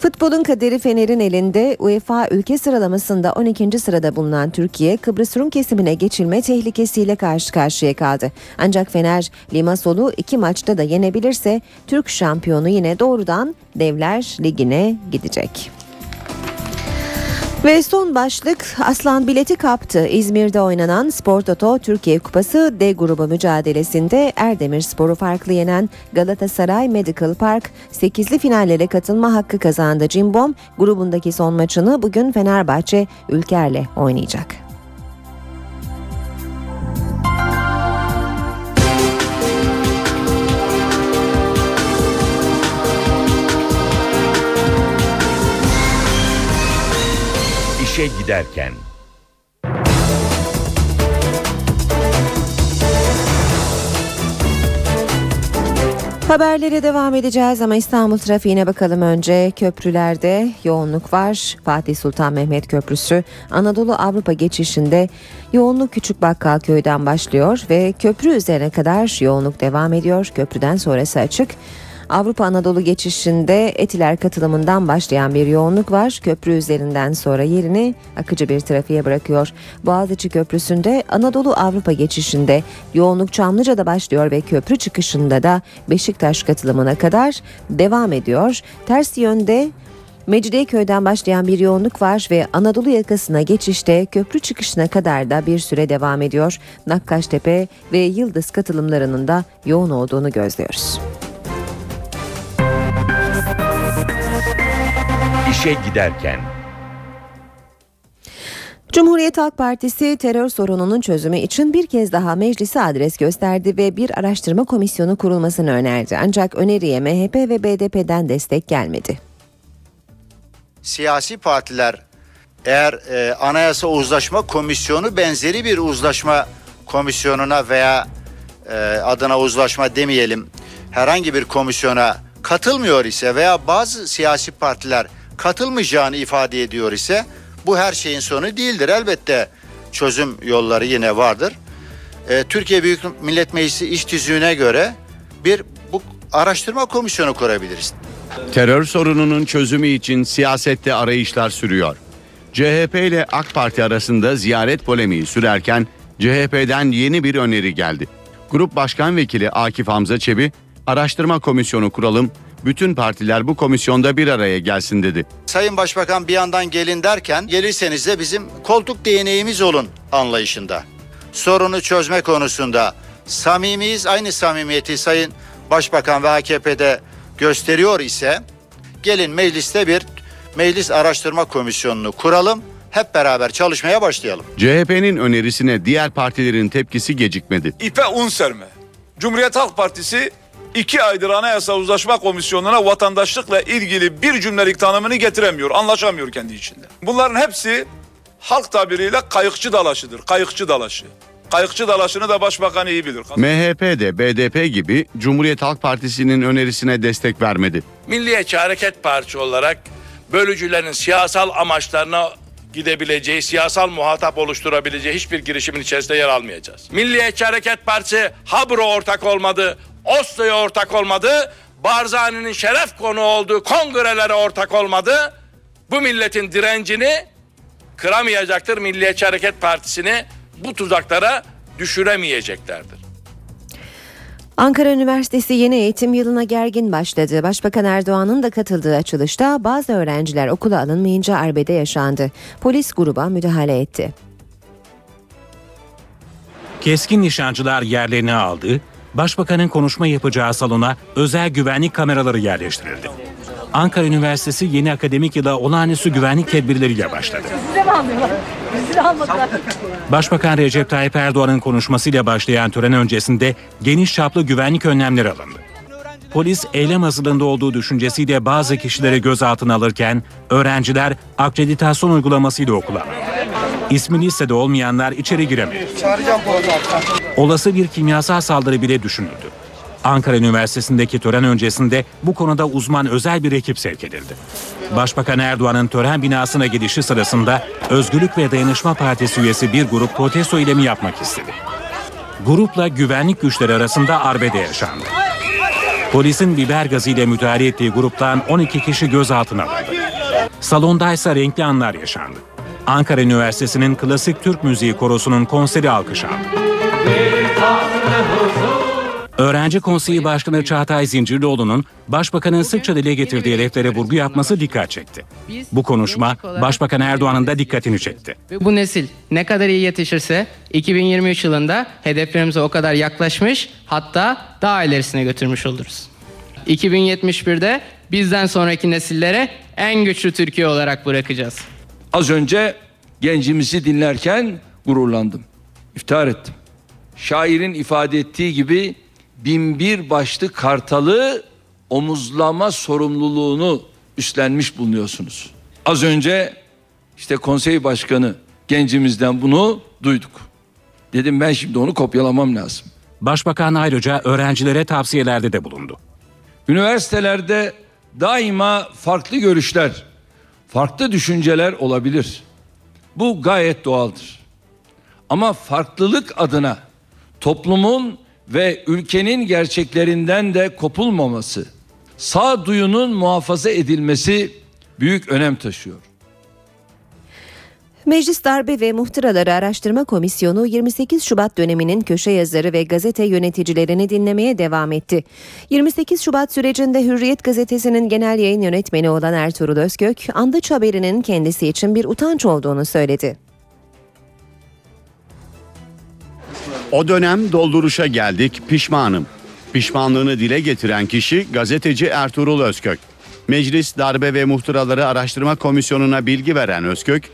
Futbolun kaderi Fener'in elinde UEFA ülke sıralamasında 12. sırada bulunan Türkiye Kıbrıs Rum kesimine geçilme tehlikesiyle karşı karşıya kaldı. Ancak Fener Limassol'u iki maçta da yenebilirse Türk şampiyonu yine doğrudan Devler Ligi'ne gidecek. Ve son başlık Aslan bileti kaptı. İzmir'de oynanan Spor Toto Türkiye Kupası D grubu mücadelesinde Erdemir Spor'u farklı yenen Galatasaray Medical Park 8'li finallere katılma hakkı kazandı. Cimbom grubundaki son maçını bugün Fenerbahçe Ülker'le oynayacak. İşe giderken. Haberlere devam edeceğiz ama İstanbul trafiğine bakalım önce. Köprülerde yoğunluk var. Fatih Sultan Mehmet Köprüsü Anadolu Avrupa geçişinde yoğunluk Küçük Bakkal Köy'den başlıyor ve köprü üzerine kadar yoğunluk devam ediyor. Köprüden sonrası açık. Avrupa Anadolu geçişinde Etiler katılımından başlayan bir yoğunluk var. Köprü üzerinden sonra yerini akıcı bir trafiğe bırakıyor. Boğaziçi Köprüsü'nde Anadolu Avrupa geçişinde yoğunluk Çamlıca'da başlıyor ve köprü çıkışında da Beşiktaş katılımına kadar devam ediyor. Ters yönde Mecidiyeköy'den başlayan bir yoğunluk var ve Anadolu yakasına geçişte köprü çıkışına kadar da bir süre devam ediyor. Nakkaştepe ve Yıldız katılımlarının da yoğun olduğunu gözlüyoruz. İşe giderken. Cumhuriyet Halk Partisi terör sorununun çözümü için bir kez daha meclise adres gösterdi ve bir araştırma komisyonu kurulmasını önerdi. Ancak öneriye MHP ve BDP'den destek gelmedi. Siyasi partiler eğer e, Anayasa Uzlaşma Komisyonu benzeri bir uzlaşma komisyonuna veya e, adına uzlaşma demeyelim herhangi bir komisyona katılmıyor ise veya bazı siyasi partiler katılmayacağını ifade ediyor ise bu her şeyin sonu değildir. Elbette çözüm yolları yine vardır. Ee, Türkiye Büyük Millet Meclisi iş tüzüğüne göre bir bu araştırma komisyonu kurabiliriz. Terör sorununun çözümü için siyasette arayışlar sürüyor. CHP ile AK Parti arasında ziyaret polemiği sürerken CHP'den yeni bir öneri geldi. Grup Başkan Vekili Akif Hamza Çebi, araştırma komisyonu kuralım, bütün partiler bu komisyonda bir araya gelsin dedi. Sayın Başbakan bir yandan gelin derken gelirseniz de bizim koltuk değneğimiz olun anlayışında. Sorunu çözme konusunda samimiyiz. Aynı samimiyeti Sayın Başbakan ve AKP'de gösteriyor ise gelin mecliste bir meclis araştırma komisyonunu kuralım. Hep beraber çalışmaya başlayalım. CHP'nin önerisine diğer partilerin tepkisi gecikmedi. İpe un serme. Cumhuriyet Halk Partisi iki aydır Anayasa Uzlaşma Komisyonu'na vatandaşlıkla ilgili bir cümlelik tanımını getiremiyor, anlaşamıyor kendi içinde. Bunların hepsi halk tabiriyle kayıkçı dalaşıdır, kayıkçı dalaşı. Kayıkçı dalaşını da başbakan iyi bilir. MHP de BDP gibi Cumhuriyet Halk Partisi'nin önerisine destek vermedi. Milliyetçi Hareket Partisi olarak bölücülerin siyasal amaçlarına gidebileceği, siyasal muhatap oluşturabileceği hiçbir girişimin içerisinde yer almayacağız. Milliyetçi Hareket Partisi Habr'a ortak olmadı, Oslo'ya ortak olmadı, Barzani'nin şeref konu olduğu kongrelere ortak olmadı. Bu milletin direncini kıramayacaktır. Milliyetçi Hareket Partisi'ni bu tuzaklara düşüremeyeceklerdir. Ankara Üniversitesi yeni eğitim yılına gergin başladı. Başbakan Erdoğan'ın da katıldığı açılışta bazı öğrenciler okula alınmayınca arbede yaşandı. Polis gruba müdahale etti. Keskin nişancılar yerlerini aldı, Başbakanın konuşma yapacağı salona özel güvenlik kameraları yerleştirildi. Ankara Üniversitesi yeni akademik yıla olağanüstü güvenlik tedbirleriyle başladı. Başbakan Recep Tayyip Erdoğan'ın konuşmasıyla başlayan tören öncesinde geniş çaplı güvenlik önlemleri alındı. Polis eylem hazırlığında olduğu düşüncesiyle bazı kişileri gözaltına alırken öğrenciler akreditasyon uygulamasıyla okula. İsmi listede olmayanlar içeri giremedi. Olası bir kimyasal saldırı bile düşünüldü. Ankara Üniversitesi'ndeki tören öncesinde bu konuda uzman özel bir ekip sevk edildi. Başbakan Erdoğan'ın tören binasına gidişi sırasında Özgürlük ve Dayanışma Partisi üyesi bir grup protesto eylemi yapmak istedi. Grupla güvenlik güçleri arasında arbede yaşandı. Polisin biber gazıyla müdahale ettiği gruptan 12 kişi gözaltına alındı. Salondaysa renkli anlar yaşandı. Ankara Üniversitesi'nin klasik Türk müziği korosunun konseri alkış aldı. Öğrenci Konseyi Başkanı Çağatay Zincirlioğlu'nun Başbakanın sıkça dile getirdiği hedeflere vurgu yapması dikkat çekti. Bu konuşma Başbakan Erdoğan'ın da dikkatini çekti. Ve bu nesil ne kadar iyi yetişirse 2023 yılında hedeflerimize o kadar yaklaşmış hatta daha ilerisine götürmüş oluruz. 2071'de bizden sonraki nesillere en güçlü Türkiye olarak bırakacağız. Az önce gencimizi dinlerken gururlandım. İftihar ettim. Şairin ifade ettiği gibi binbir başlı kartalı omuzlama sorumluluğunu üstlenmiş bulunuyorsunuz. Az önce işte konsey başkanı gencimizden bunu duyduk. Dedim ben şimdi onu kopyalamam lazım. Başbakan ayrıca öğrencilere tavsiyelerde de bulundu. Üniversitelerde daima farklı görüşler, farklı düşünceler olabilir. Bu gayet doğaldır. Ama farklılık adına toplumun ve ülkenin gerçeklerinden de kopulmaması, sağduyunun muhafaza edilmesi büyük önem taşıyor. Meclis Darbe ve Muhtıraları Araştırma Komisyonu 28 Şubat döneminin köşe yazarı ve gazete yöneticilerini dinlemeye devam etti. 28 Şubat sürecinde Hürriyet gazetesinin genel yayın yönetmeni olan Ertuğrul Özgök, Andıç haberinin kendisi için bir utanç olduğunu söyledi. O dönem dolduruşa geldik pişmanım. Pişmanlığını dile getiren kişi gazeteci Ertuğrul Özkök. Meclis Darbe ve Muhtıraları Araştırma Komisyonu'na bilgi veren Özkök,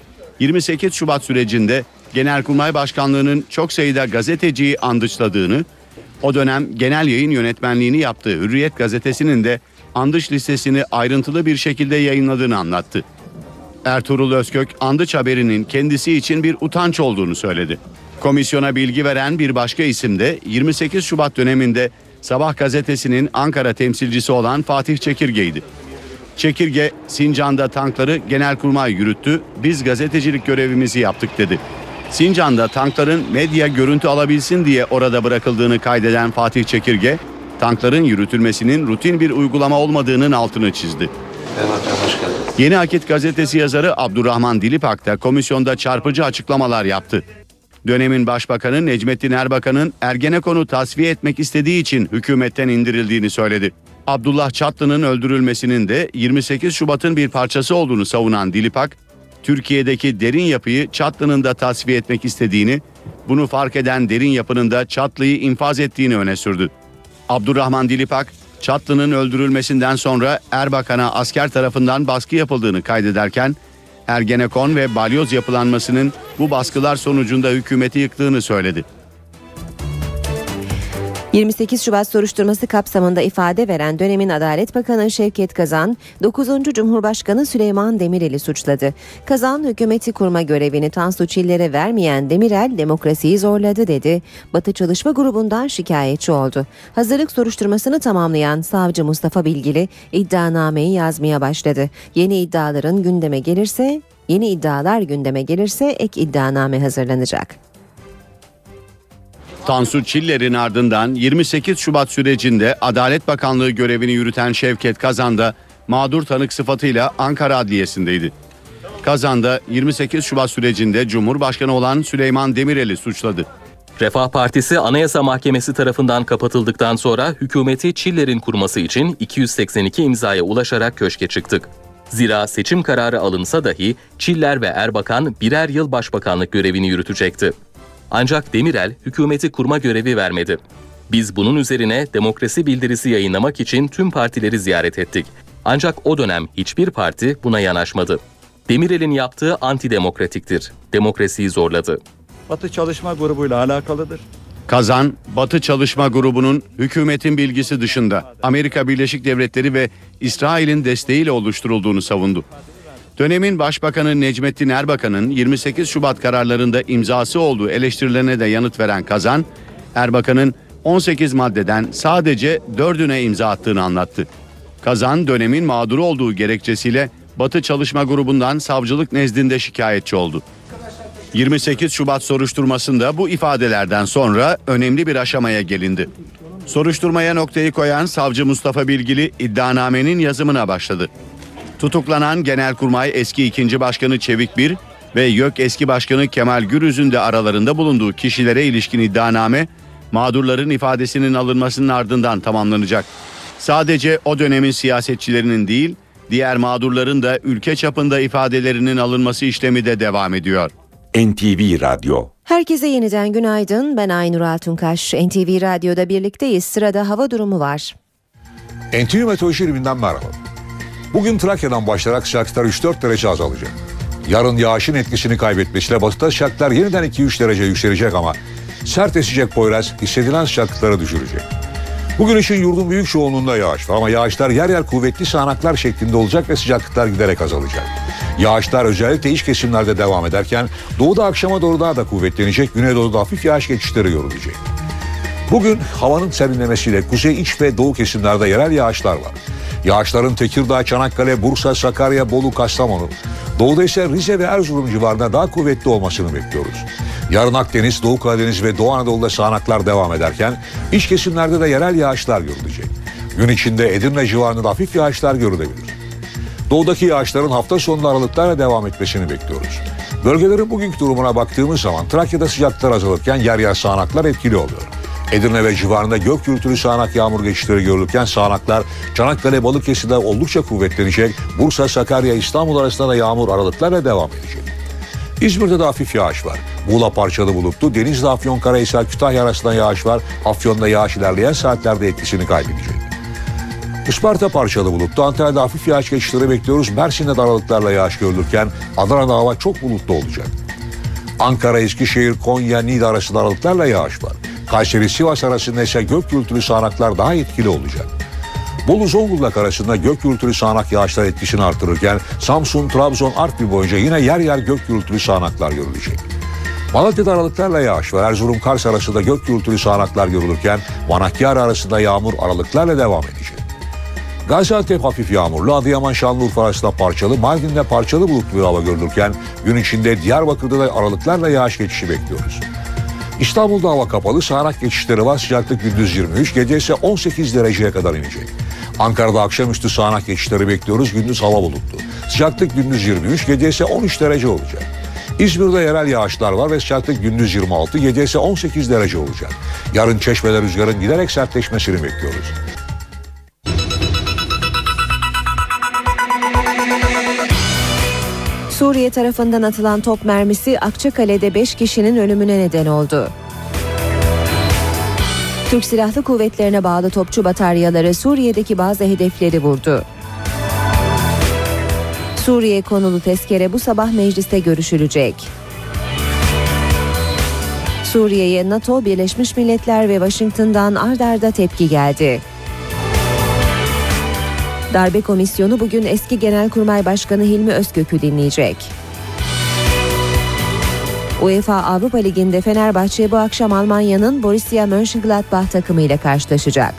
28 Şubat sürecinde Genelkurmay Başkanlığı'nın çok sayıda gazeteciyi andıçladığını, o dönem genel yayın yönetmenliğini yaptığı Hürriyet gazetesinin de andış listesini ayrıntılı bir şekilde yayınladığını anlattı. Ertuğrul Özkök andıç haberinin kendisi için bir utanç olduğunu söyledi. Komisyona bilgi veren bir başka isim de 28 Şubat döneminde Sabah gazetesinin Ankara temsilcisi olan Fatih Çekirge'ydi. Çekirge, Sincan'da tankları Genelkurmay yürüttü, biz gazetecilik görevimizi yaptık dedi. Sincan'da tankların medya görüntü alabilsin diye orada bırakıldığını kaydeden Fatih Çekirge, tankların yürütülmesinin rutin bir uygulama olmadığının altını çizdi. Yeni Akit gazetesi yazarı Abdurrahman Dilipak da komisyonda çarpıcı açıklamalar yaptı. Dönemin başbakanı Necmettin Erbakan'ın Ergenekon'u tasfiye etmek istediği için hükümetten indirildiğini söyledi. Abdullah Çatlı'nın öldürülmesinin de 28 Şubat'ın bir parçası olduğunu savunan Dilipak, Türkiye'deki derin yapıyı Çatlı'nın da tasfiye etmek istediğini, bunu fark eden derin yapının da Çatlı'yı infaz ettiğini öne sürdü. Abdurrahman Dilipak, Çatlı'nın öldürülmesinden sonra Erbakan'a asker tarafından baskı yapıldığını kaydederken, Ergenekon ve balyoz yapılanmasının bu baskılar sonucunda hükümeti yıktığını söyledi. 28 Şubat soruşturması kapsamında ifade veren dönemin Adalet Bakanı Şevket Kazan, 9. Cumhurbaşkanı Süleyman Demirel'i suçladı. Kazan, hükümeti kurma görevini Tansu Çiller'e vermeyen Demirel demokrasiyi zorladı dedi. Batı Çalışma Grubu'ndan şikayetçi oldu. Hazırlık soruşturmasını tamamlayan savcı Mustafa Bilgili iddianameyi yazmaya başladı. Yeni iddiaların gündeme gelirse, yeni iddialar gündeme gelirse ek iddianame hazırlanacak. Tansu Çiller'in ardından 28 Şubat sürecinde Adalet Bakanlığı görevini yürüten Şevket Kazan da mağdur tanık sıfatıyla Ankara Adliyesi'ndeydi. Kazan da 28 Şubat sürecinde Cumhurbaşkanı olan Süleyman Demirel'i suçladı. Refah Partisi Anayasa Mahkemesi tarafından kapatıldıktan sonra hükümeti Çiller'in kurması için 282 imzaya ulaşarak köşke çıktık. Zira seçim kararı alınsa dahi Çiller ve Erbakan birer yıl başbakanlık görevini yürütecekti. Ancak Demirel hükümeti kurma görevi vermedi. Biz bunun üzerine demokrasi bildirisi yayınlamak için tüm partileri ziyaret ettik. Ancak o dönem hiçbir parti buna yanaşmadı. Demirel'in yaptığı antidemokratiktir. Demokrasiyi zorladı. Batı Çalışma Grubu ile alakalıdır. Kazan, Batı Çalışma Grubu'nun hükümetin bilgisi dışında Amerika Birleşik Devletleri ve İsrail'in desteğiyle oluşturulduğunu savundu. Dönemin Başbakanı Necmettin Erbakan'ın 28 Şubat kararlarında imzası olduğu eleştirilerine de yanıt veren Kazan, Erbakan'ın 18 maddeden sadece 4'üne imza attığını anlattı. Kazan dönemin mağduru olduğu gerekçesiyle Batı Çalışma Grubu'ndan savcılık nezdinde şikayetçi oldu. 28 Şubat soruşturmasında bu ifadelerden sonra önemli bir aşamaya gelindi. Soruşturmaya noktayı koyan savcı Mustafa Bilgili iddianamenin yazımına başladı. Tutuklanan Genelkurmay eski 2. Başkanı Çevik Bir ve YÖK eski başkanı Kemal Gürüz'ün de aralarında bulunduğu kişilere ilişkin iddianame mağdurların ifadesinin alınmasının ardından tamamlanacak. Sadece o dönemin siyasetçilerinin değil, diğer mağdurların da ülke çapında ifadelerinin alınması işlemi de devam ediyor. NTV Radyo Herkese yeniden günaydın. Ben Aynur Altunkaş. NTV Radyo'da birlikteyiz. Sırada hava durumu var. NTV Meteoroloji ilminden merhaba. Bugün Trakya'dan başlayarak sıcaklıklar 3-4 derece azalacak. Yarın yağışın etkisini kaybetmesiyle batıda sıcaklıklar yeniden 2-3 derece yükselecek ama sert esecek Poyraz hissedilen sıcaklıkları düşürecek. Bugün için yurdun büyük çoğunluğunda yağış var ama yağışlar yer yer kuvvetli sağanaklar şeklinde olacak ve sıcaklıklar giderek azalacak. Yağışlar özellikle iç kesimlerde devam ederken doğuda akşama doğru daha da kuvvetlenecek, güneydoğuda hafif yağış geçişleri görülecek. Bugün havanın serinlemesiyle kuzey iç ve doğu kesimlerde yerel yağışlar var. Yağışların Tekirdağ, Çanakkale, Bursa, Sakarya, Bolu, Kastamonu, doğuda ise Rize ve Erzurum civarında daha kuvvetli olmasını bekliyoruz. Yarın Akdeniz, Doğu Karadeniz ve Doğu Anadolu'da sağanaklar devam ederken iç kesimlerde de yerel yağışlar görülecek. Gün içinde Edirne civarında hafif yağışlar görülebilir. Doğudaki yağışların hafta sonunda aralıklarla devam etmesini bekliyoruz. Bölgelerin bugünkü durumuna baktığımız zaman Trakya'da sıcaklıklar azalırken yer yer sağanaklar etkili oluyor. Edirne ve civarında gök gürültülü sağanak yağmur geçişleri görülürken sağanaklar Çanakkale Balıkesir'de oldukça kuvvetlenecek. Bursa, Sakarya, İstanbul arasında da yağmur aralıklarla devam edecek. İzmir'de de hafif yağış var. Muğla parçalı bulutlu. Denizli, Afyon, Karahisar, Kütahya arasında yağış var. Afyon'da yağış ilerleyen saatlerde etkisini kaybedecek. Isparta parçalı bulutlu. Antalya'da hafif yağış geçişleri bekliyoruz. Mersin'de de aralıklarla yağış görülürken Adana'da hava çok bulutlu olacak. Ankara, Eskişehir, Konya, Niğde arasında aralıklarla yağış var. Kayseri, Sivas arasında ise gök gürültülü sağanaklar daha etkili olacak. Bolu Zonguldak arasında gök gürültülü sağanak yağışlar etkisini artırırken Samsun, Trabzon, Artvin boyunca yine yer yer gök gürültülü sağanaklar görülecek. Malatya'da aralıklarla yağış var. Erzurum, Kars arasında gök gürültülü sağanaklar görülürken Manakkar arasında yağmur aralıklarla devam edecek. Gaziantep hafif yağmurlu, Adıyaman, Şanlıurfa arasında parçalı, Mardin'de parçalı bulutlu hava görülürken gün içinde Diyarbakır'da da aralıklarla yağış geçişi bekliyoruz. İstanbul'da hava kapalı, sağanak geçişleri var. Sıcaklık gündüz 23, gece ise 18 dereceye kadar inecek. Ankara'da akşamüstü sağanak geçişleri bekliyoruz. Gündüz hava bulutlu. Sıcaklık gündüz 23, gece ise 13 derece olacak. İzmir'de yerel yağışlar var ve sıcaklık gündüz 26, gece ise 18 derece olacak. Yarın çeşmeler rüzgarın giderek sertleşmesini bekliyoruz. Suriye tarafından atılan top mermisi Akçakale'de 5 kişinin ölümüne neden oldu. Türk Silahlı Kuvvetlerine bağlı topçu bataryaları Suriye'deki bazı hedefleri vurdu. Suriye konulu tezkere bu sabah mecliste görüşülecek. Suriye'ye NATO, Birleşmiş Milletler ve Washington'dan ard arda tepki geldi. Darbe Komisyonu bugün eski Genelkurmay Başkanı Hilmi Özkök'ü dinleyecek. UEFA Avrupa Ligi'nde Fenerbahçe bu akşam Almanya'nın Borussia Mönchengladbach takımıyla karşılaşacak.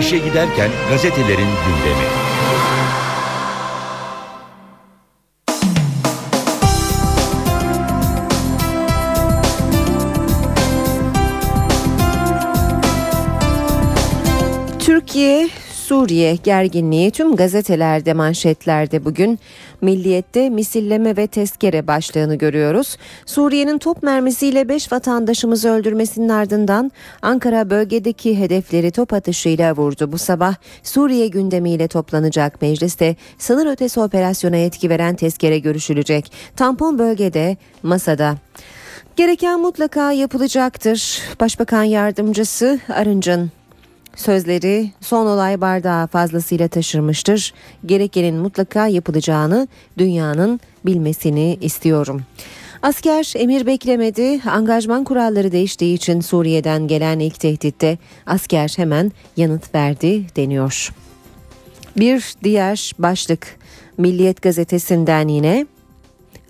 İşe giderken gazetelerin gündemi. Türkiye Suriye gerginliği tüm gazetelerde manşetlerde bugün Milliyet'te misilleme ve tezkere başlığını görüyoruz. Suriye'nin top mermisiyle 5 vatandaşımızı öldürmesinin ardından Ankara bölgedeki hedefleri top atışıyla vurdu. Bu sabah Suriye gündemiyle toplanacak mecliste sınır ötesi operasyona yetki veren tezkere görüşülecek. Tampon bölgede masada. Gereken mutlaka yapılacaktır. Başbakan yardımcısı Arınç'ın Sözleri son olay bardağı fazlasıyla taşırmıştır. Gerekenin mutlaka yapılacağını dünyanın bilmesini istiyorum. Asker emir beklemedi. Angajman kuralları değiştiği için Suriye'den gelen ilk tehditte asker hemen yanıt verdi deniyor. Bir diğer başlık Milliyet gazetesinden yine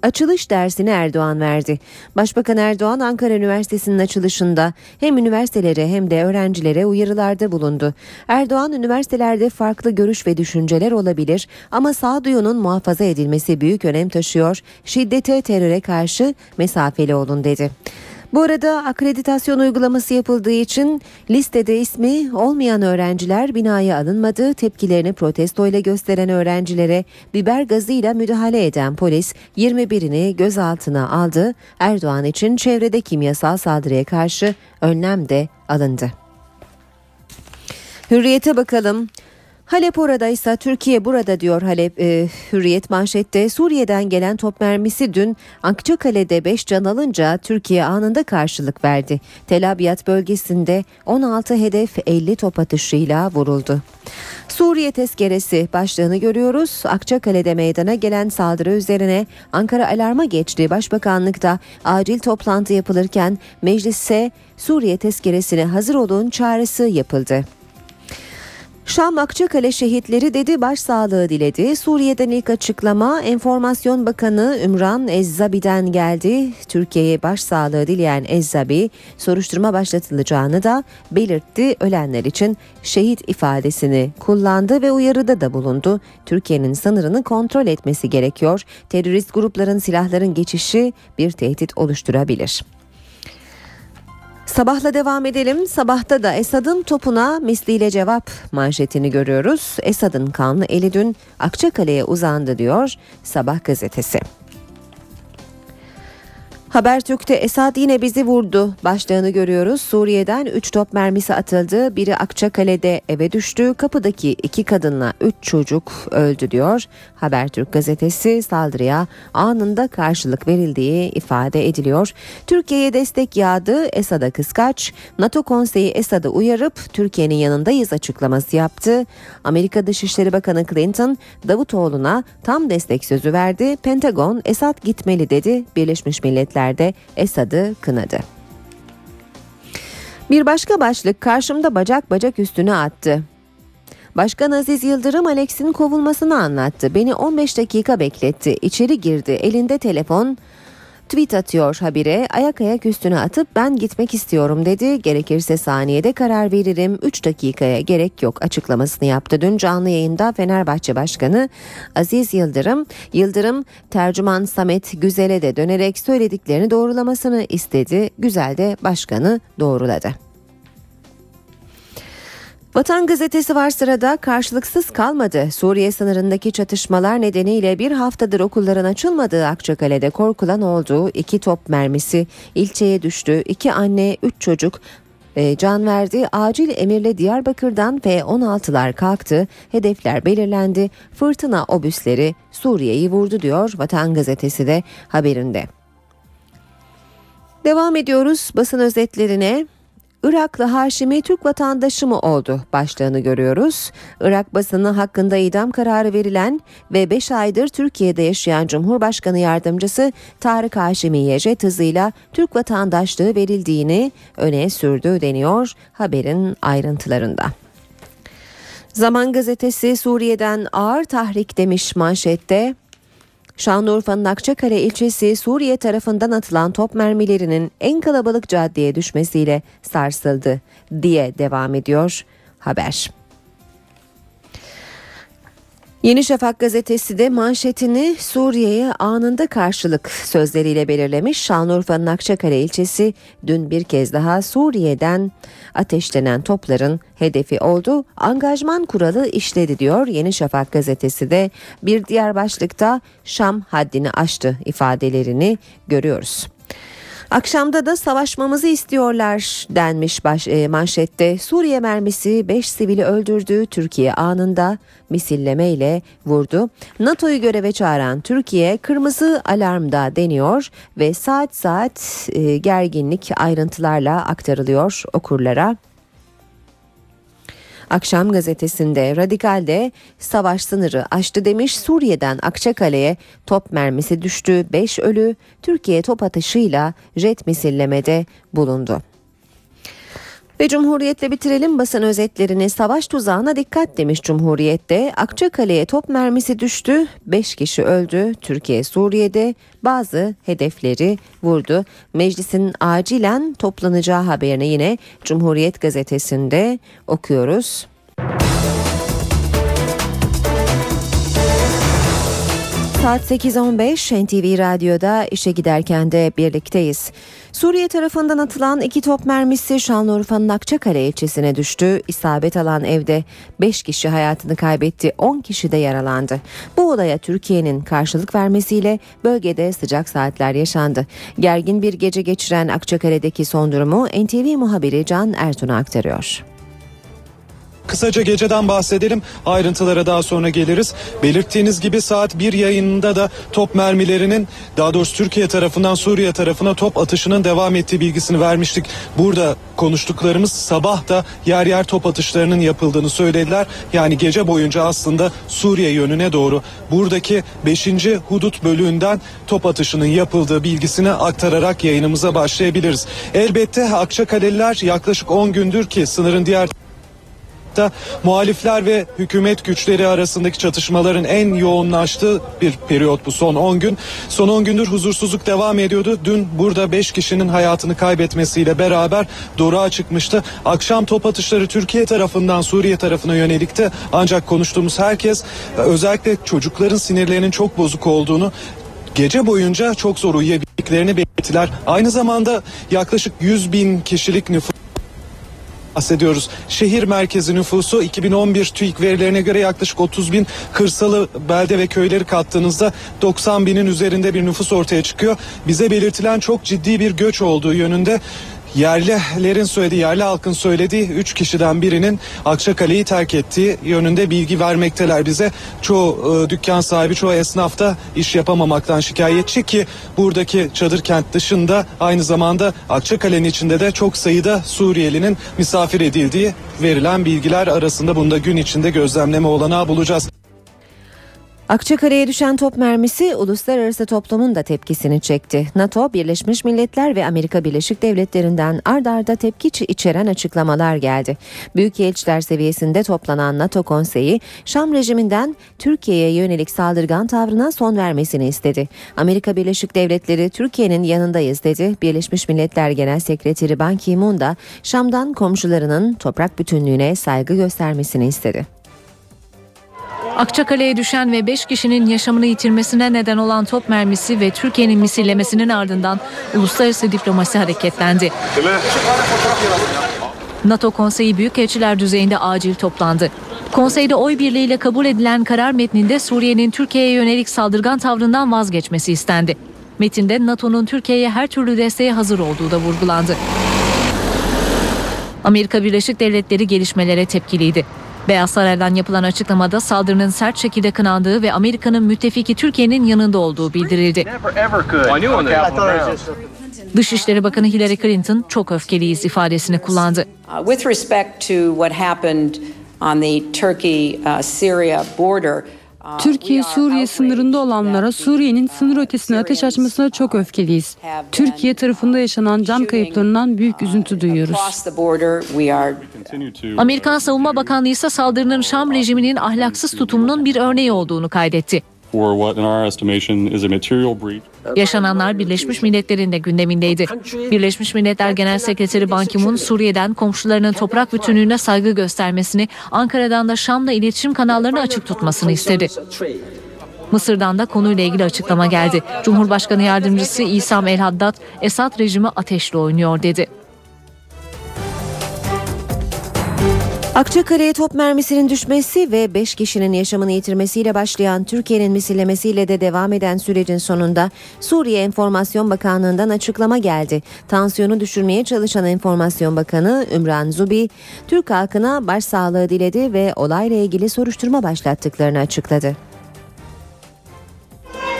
Açılış dersini Erdoğan verdi. Başbakan Erdoğan Ankara Üniversitesi'nin açılışında hem üniversitelere hem de öğrencilere uyarılarda bulundu. Erdoğan üniversitelerde farklı görüş ve düşünceler olabilir ama sağduyunun muhafaza edilmesi büyük önem taşıyor. Şiddete, teröre karşı mesafeli olun dedi. Bu arada akreditasyon uygulaması yapıldığı için listede ismi olmayan öğrenciler binaya alınmadı. Tepkilerini protestoyla gösteren öğrencilere biber gazıyla müdahale eden polis 21'ini gözaltına aldı. Erdoğan için çevrede kimyasal saldırıya karşı önlem de alındı. Hürriyete bakalım. Halep oradaysa Türkiye burada diyor Halep e, Hürriyet manşette Suriye'den gelen top mermisi dün Akçakale'de 5 can alınca Türkiye anında karşılık verdi. Tel Abyad bölgesinde 16 hedef 50 top atışıyla vuruldu. Suriye tezkeresi başlığını görüyoruz. Akçakale'de meydana gelen saldırı üzerine Ankara alarma geçti. Başbakanlıkta acil toplantı yapılırken meclise Suriye tezkeresine hazır olun çağrısı yapıldı. Şam Akçakale şehitleri dedi başsağlığı diledi. Suriye'den ilk açıklama Enformasyon Bakanı Ümran Ezzabi'den geldi. Türkiye'ye başsağlığı dileyen Ezzabi soruşturma başlatılacağını da belirtti. Ölenler için şehit ifadesini kullandı ve uyarıda da bulundu. Türkiye'nin sınırını kontrol etmesi gerekiyor. Terörist grupların silahların geçişi bir tehdit oluşturabilir. Sabahla devam edelim. Sabahta da Esad'ın topuna misliyle cevap manşetini görüyoruz. Esad'ın kanlı eli dün Akçakale'ye uzandı diyor Sabah gazetesi. Habertürk'te Esad yine bizi vurdu başlığını görüyoruz. Suriye'den 3 top mermisi atıldı. Biri Akçakale'de eve düştü. Kapıdaki iki kadınla 3 çocuk öldü diyor. Habertürk gazetesi saldırıya anında karşılık verildiği ifade ediliyor. Türkiye'ye destek yağdı. Esad'a kıskaç. NATO konseyi Esad'ı uyarıp Türkiye'nin yanındayız açıklaması yaptı. Amerika Dışişleri Bakanı Clinton Davutoğlu'na tam destek sözü verdi. Pentagon Esad gitmeli dedi. Birleşmiş Milletler de Esad'ı kınadı. Bir başka başlık karşımda bacak bacak üstüne attı. Başkan Aziz Yıldırım Alex'in kovulmasını anlattı. Beni 15 dakika bekletti. İçeri girdi. Elinde telefon. Tweet atıyor habire ayak ayak üstüne atıp ben gitmek istiyorum dedi. Gerekirse saniyede karar veririm 3 dakikaya gerek yok açıklamasını yaptı. Dün canlı yayında Fenerbahçe Başkanı Aziz Yıldırım, Yıldırım tercüman Samet Güzel'e de dönerek söylediklerini doğrulamasını istedi. Güzel de başkanı doğruladı. Vatan gazetesi var sırada karşılıksız kalmadı. Suriye sınırındaki çatışmalar nedeniyle bir haftadır okulların açılmadığı Akçakale'de korkulan oldu. İki top mermisi ilçeye düştü. İki anne, üç çocuk e, can verdi. Acil emirle Diyarbakır'dan F-16'lar kalktı. Hedefler belirlendi. Fırtına obüsleri Suriye'yi vurdu diyor Vatan Gazetesi de haberinde. Devam ediyoruz basın özetlerine. Iraklı Haşimi Türk vatandaşı mı oldu başlığını görüyoruz. Irak basını hakkında idam kararı verilen ve 5 aydır Türkiye'de yaşayan Cumhurbaşkanı Yardımcısı Tarık Haşimi'ye jet hızıyla Türk vatandaşlığı verildiğini öne sürdü deniyor haberin ayrıntılarında. Zaman gazetesi Suriye'den ağır tahrik demiş manşette. Şanlıurfa'nın Akçakale ilçesi Suriye tarafından atılan top mermilerinin en kalabalık caddeye düşmesiyle sarsıldı diye devam ediyor haber. Yeni Şafak gazetesi de manşetini Suriye'ye anında karşılık sözleriyle belirlemiş. Şanlıurfa'nın Akçakale ilçesi dün bir kez daha Suriye'den ateşlenen topların hedefi oldu. Angajman kuralı işledi diyor Yeni Şafak gazetesi de bir diğer başlıkta Şam haddini aştı ifadelerini görüyoruz. Akşamda da savaşmamızı istiyorlar denmiş baş, e, manşette. Suriye mermisi 5 sivili öldürdü. Türkiye anında misillemeyle vurdu. NATO'yu göreve çağıran Türkiye kırmızı alarmda deniyor ve saat saat e, gerginlik ayrıntılarla aktarılıyor okurlara. Akşam gazetesinde Radikal'de savaş sınırı aştı demiş Suriye'den Akçakale'ye top mermisi düştü 5 ölü Türkiye top atışıyla jet misillemede bulundu. Ve Cumhuriyet'le bitirelim basın özetlerini. Savaş tuzağına dikkat demiş Cumhuriyet'te. Akçakale'ye top mermisi düştü. 5 kişi öldü. Türkiye Suriye'de bazı hedefleri vurdu. Meclisin acilen toplanacağı haberini yine Cumhuriyet gazetesinde okuyoruz. Saat 8.15 NTV Radyo'da işe giderken de birlikteyiz. Suriye tarafından atılan iki top mermisi Şanlıurfa'nın Akçakale ilçesine düştü. İsabet alan evde 5 kişi hayatını kaybetti, 10 kişi de yaralandı. Bu olaya Türkiye'nin karşılık vermesiyle bölgede sıcak saatler yaşandı. Gergin bir gece geçiren Akçakale'deki son durumu NTV muhabiri Can Ertun'a aktarıyor. Kısaca geceden bahsedelim. Ayrıntılara daha sonra geliriz. Belirttiğiniz gibi saat 1 yayınında da top mermilerinin daha doğrusu Türkiye tarafından Suriye tarafına top atışının devam ettiği bilgisini vermiştik. Burada konuştuklarımız sabah da yer yer top atışlarının yapıldığını söylediler. Yani gece boyunca aslında Suriye yönüne doğru buradaki 5. hudut bölüğünden top atışının yapıldığı bilgisini aktararak yayınımıza başlayabiliriz. Elbette Akçakaleliler yaklaşık 10 gündür ki sınırın diğer da muhalifler ve hükümet güçleri arasındaki çatışmaların en yoğunlaştığı bir periyot bu son 10 gün. Son 10 gündür huzursuzluk devam ediyordu. Dün burada 5 kişinin hayatını kaybetmesiyle beraber doruğa çıkmıştı. Akşam top atışları Türkiye tarafından Suriye tarafına yönelikti. Ancak konuştuğumuz herkes özellikle çocukların sinirlerinin çok bozuk olduğunu gece boyunca çok zor uyuyabildiklerini belirttiler. Aynı zamanda yaklaşık 100 bin kişilik nüfus bahsediyoruz. Şehir merkezi nüfusu 2011 TÜİK verilerine göre yaklaşık 30 bin kırsalı belde ve köyleri kattığınızda 90 binin üzerinde bir nüfus ortaya çıkıyor. Bize belirtilen çok ciddi bir göç olduğu yönünde yerlilerin söylediği, yerli halkın söylediği 3 kişiden birinin Akçakale'yi terk ettiği yönünde bilgi vermekteler bize. Çoğu e, dükkan sahibi, çoğu esnaf da iş yapamamaktan şikayetçi ki buradaki çadır kent dışında aynı zamanda Akçakale'nin içinde de çok sayıda Suriyelinin misafir edildiği verilen bilgiler arasında bunda gün içinde gözlemleme olanağı bulacağız. Akçakale'ye düşen top mermisi uluslararası toplumun da tepkisini çekti. NATO, Birleşmiş Milletler ve Amerika Birleşik Devletleri'nden ard arda tepki içeren açıklamalar geldi. Büyükelçiler seviyesinde toplanan NATO konseyi Şam rejiminden Türkiye'ye yönelik saldırgan tavrına son vermesini istedi. Amerika Birleşik Devletleri Türkiye'nin yanındayız dedi. Birleşmiş Milletler Genel Sekreteri Ban Ki-moon da Şam'dan komşularının toprak bütünlüğüne saygı göstermesini istedi. Akçakale'ye düşen ve 5 kişinin yaşamını yitirmesine neden olan top mermisi ve Türkiye'nin misillemesinin ardından uluslararası diplomasi hareketlendi. NATO konseyi büyükelçiler düzeyinde acil toplandı. Konseyde oy birliğiyle kabul edilen karar metninde Suriye'nin Türkiye'ye yönelik saldırgan tavrından vazgeçmesi istendi. Metinde NATO'nun Türkiye'ye her türlü desteğe hazır olduğu da vurgulandı. Amerika Birleşik Devletleri gelişmelere tepkiliydi. Beyaz Saray'dan yapılan açıklamada saldırının sert şekilde kınandığı ve Amerika'nın müttefiki Türkiye'nin yanında olduğu bildirildi. Dışişleri Bakanı Hillary Clinton çok öfkeliyiz ifadesini kullandı. Uh, with respect to what happened on the Turkey-Syria border, Türkiye-Suriye sınırında olanlara Suriye'nin sınır ötesine ateş açmasına çok öfkeliyiz. Türkiye tarafında yaşanan can kayıplarından büyük üzüntü duyuyoruz. Amerikan Savunma Bakanlığı ise saldırının Şam rejiminin ahlaksız tutumunun bir örneği olduğunu kaydetti. Yaşananlar Birleşmiş Milletler'in de gündemindeydi. Birleşmiş Milletler Genel Sekreteri Ban Ki-moon Suriye'den komşularının toprak bütünlüğüne saygı göstermesini, Ankara'dan da Şam'la iletişim kanallarını açık tutmasını istedi. Mısır'dan da konuyla ilgili açıklama geldi. Cumhurbaşkanı Yardımcısı İsam El Haddad, Esad rejimi ateşle oynuyor dedi. Akçakale'ye top mermisinin düşmesi ve 5 kişinin yaşamını yitirmesiyle başlayan Türkiye'nin misillemesiyle de devam eden sürecin sonunda Suriye Enformasyon Bakanlığı'ndan açıklama geldi. Tansiyonu düşürmeye çalışan Enformasyon Bakanı Ümran Zubi, Türk halkına başsağlığı diledi ve olayla ilgili soruşturma başlattıklarını açıkladı.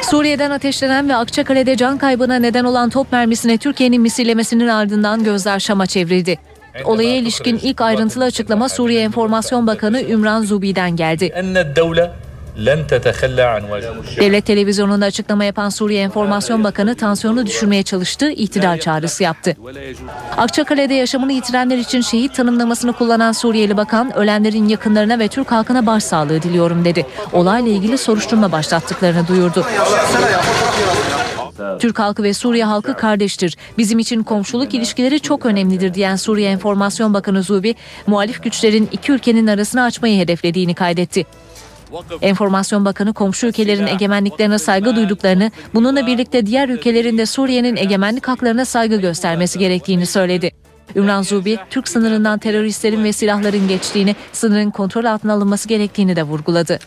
Suriye'den ateşlenen ve Akçakale'de can kaybına neden olan top mermisine Türkiye'nin misillemesinin ardından gözler Şam'a çevrildi. Olaya ilişkin ilk ayrıntılı açıklama Suriye Enformasyon Bakanı Ümran Zubi'den geldi. Devlet televizyonunda açıklama yapan Suriye Enformasyon Bakanı tansiyonu düşürmeye çalıştığı itidal çağrısı yaptı. Akçakale'de yaşamını yitirenler için şehit tanımlamasını kullanan Suriyeli bakan ölenlerin yakınlarına ve Türk halkına başsağlığı diliyorum dedi. Olayla ilgili soruşturma başlattıklarını duyurdu. Türk halkı ve Suriye halkı kardeştir. Bizim için komşuluk ilişkileri çok önemlidir diyen Suriye Enformasyon Bakanı Zubi, muhalif güçlerin iki ülkenin arasını açmayı hedeflediğini kaydetti. Enformasyon Bakanı komşu ülkelerin egemenliklerine saygı duyduklarını, bununla birlikte diğer ülkelerin de Suriye'nin egemenlik haklarına saygı göstermesi gerektiğini söyledi. Ümran Zubi, Türk sınırından teröristlerin ve silahların geçtiğini, sınırın kontrol altına alınması gerektiğini de vurguladı.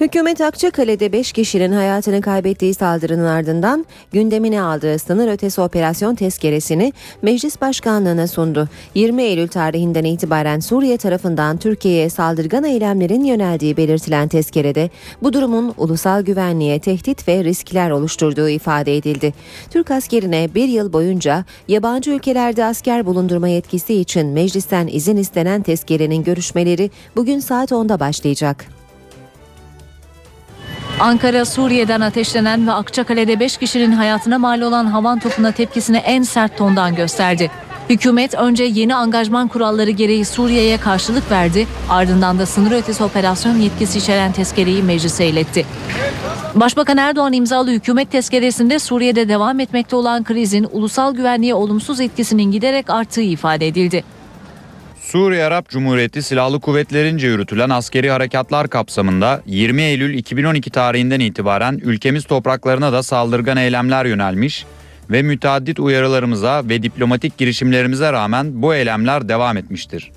Hükümet Akçakale'de 5 kişinin hayatını kaybettiği saldırının ardından gündemine aldığı sınır ötesi operasyon tezkeresini Meclis Başkanlığı'na sundu. 20 Eylül tarihinden itibaren Suriye tarafından Türkiye'ye saldırgan eylemlerin yöneldiği belirtilen tezkerede bu durumun ulusal güvenliğe tehdit ve riskler oluşturduğu ifade edildi. Türk askerine bir yıl boyunca yabancı ülkelerde asker bulundurma yetkisi için meclisten izin istenen tezkerenin görüşmeleri bugün saat 10'da başlayacak. Ankara, Suriye'den ateşlenen ve Akçakale'de 5 kişinin hayatına mal olan havan topuna tepkisini en sert tondan gösterdi. Hükümet önce yeni angajman kuralları gereği Suriye'ye karşılık verdi, ardından da sınır ötesi operasyon yetkisi içeren tezkereyi meclise iletti. Başbakan Erdoğan imzalı hükümet tezkeresinde Suriye'de devam etmekte olan krizin ulusal güvenliğe olumsuz etkisinin giderek arttığı ifade edildi. Suriye Arap Cumhuriyeti Silahlı Kuvvetlerince yürütülen askeri harekatlar kapsamında 20 Eylül 2012 tarihinden itibaren ülkemiz topraklarına da saldırgan eylemler yönelmiş ve müteaddit uyarılarımıza ve diplomatik girişimlerimize rağmen bu eylemler devam etmiştir.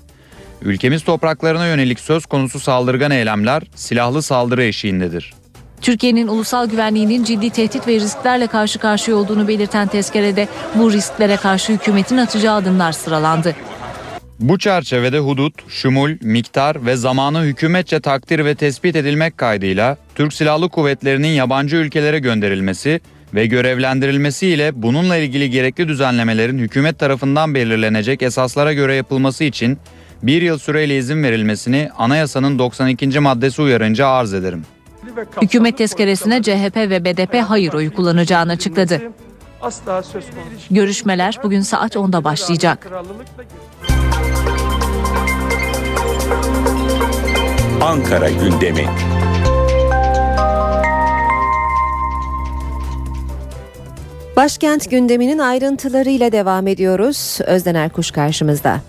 Ülkemiz topraklarına yönelik söz konusu saldırgan eylemler silahlı saldırı eşiğindedir. Türkiye'nin ulusal güvenliğinin ciddi tehdit ve risklerle karşı karşıya olduğunu belirten tezkerede bu risklere karşı hükümetin atacağı adımlar sıralandı. Bu çerçevede hudut, şumul, miktar ve zamanı hükümetçe takdir ve tespit edilmek kaydıyla Türk Silahlı Kuvvetleri'nin yabancı ülkelere gönderilmesi ve görevlendirilmesi ile bununla ilgili gerekli düzenlemelerin hükümet tarafından belirlenecek esaslara göre yapılması için bir yıl süreyle izin verilmesini anayasanın 92. maddesi uyarınca arz ederim. Hükümet tezkeresine CHP ve BDP hayır oyu kullanacağını açıkladı. Asla söz konusu. Görüşmeler bugün saat 10'da başlayacak. Ankara gündemi. Başkent gündeminin ayrıntılarıyla devam ediyoruz. Özden Erkuş karşımızda.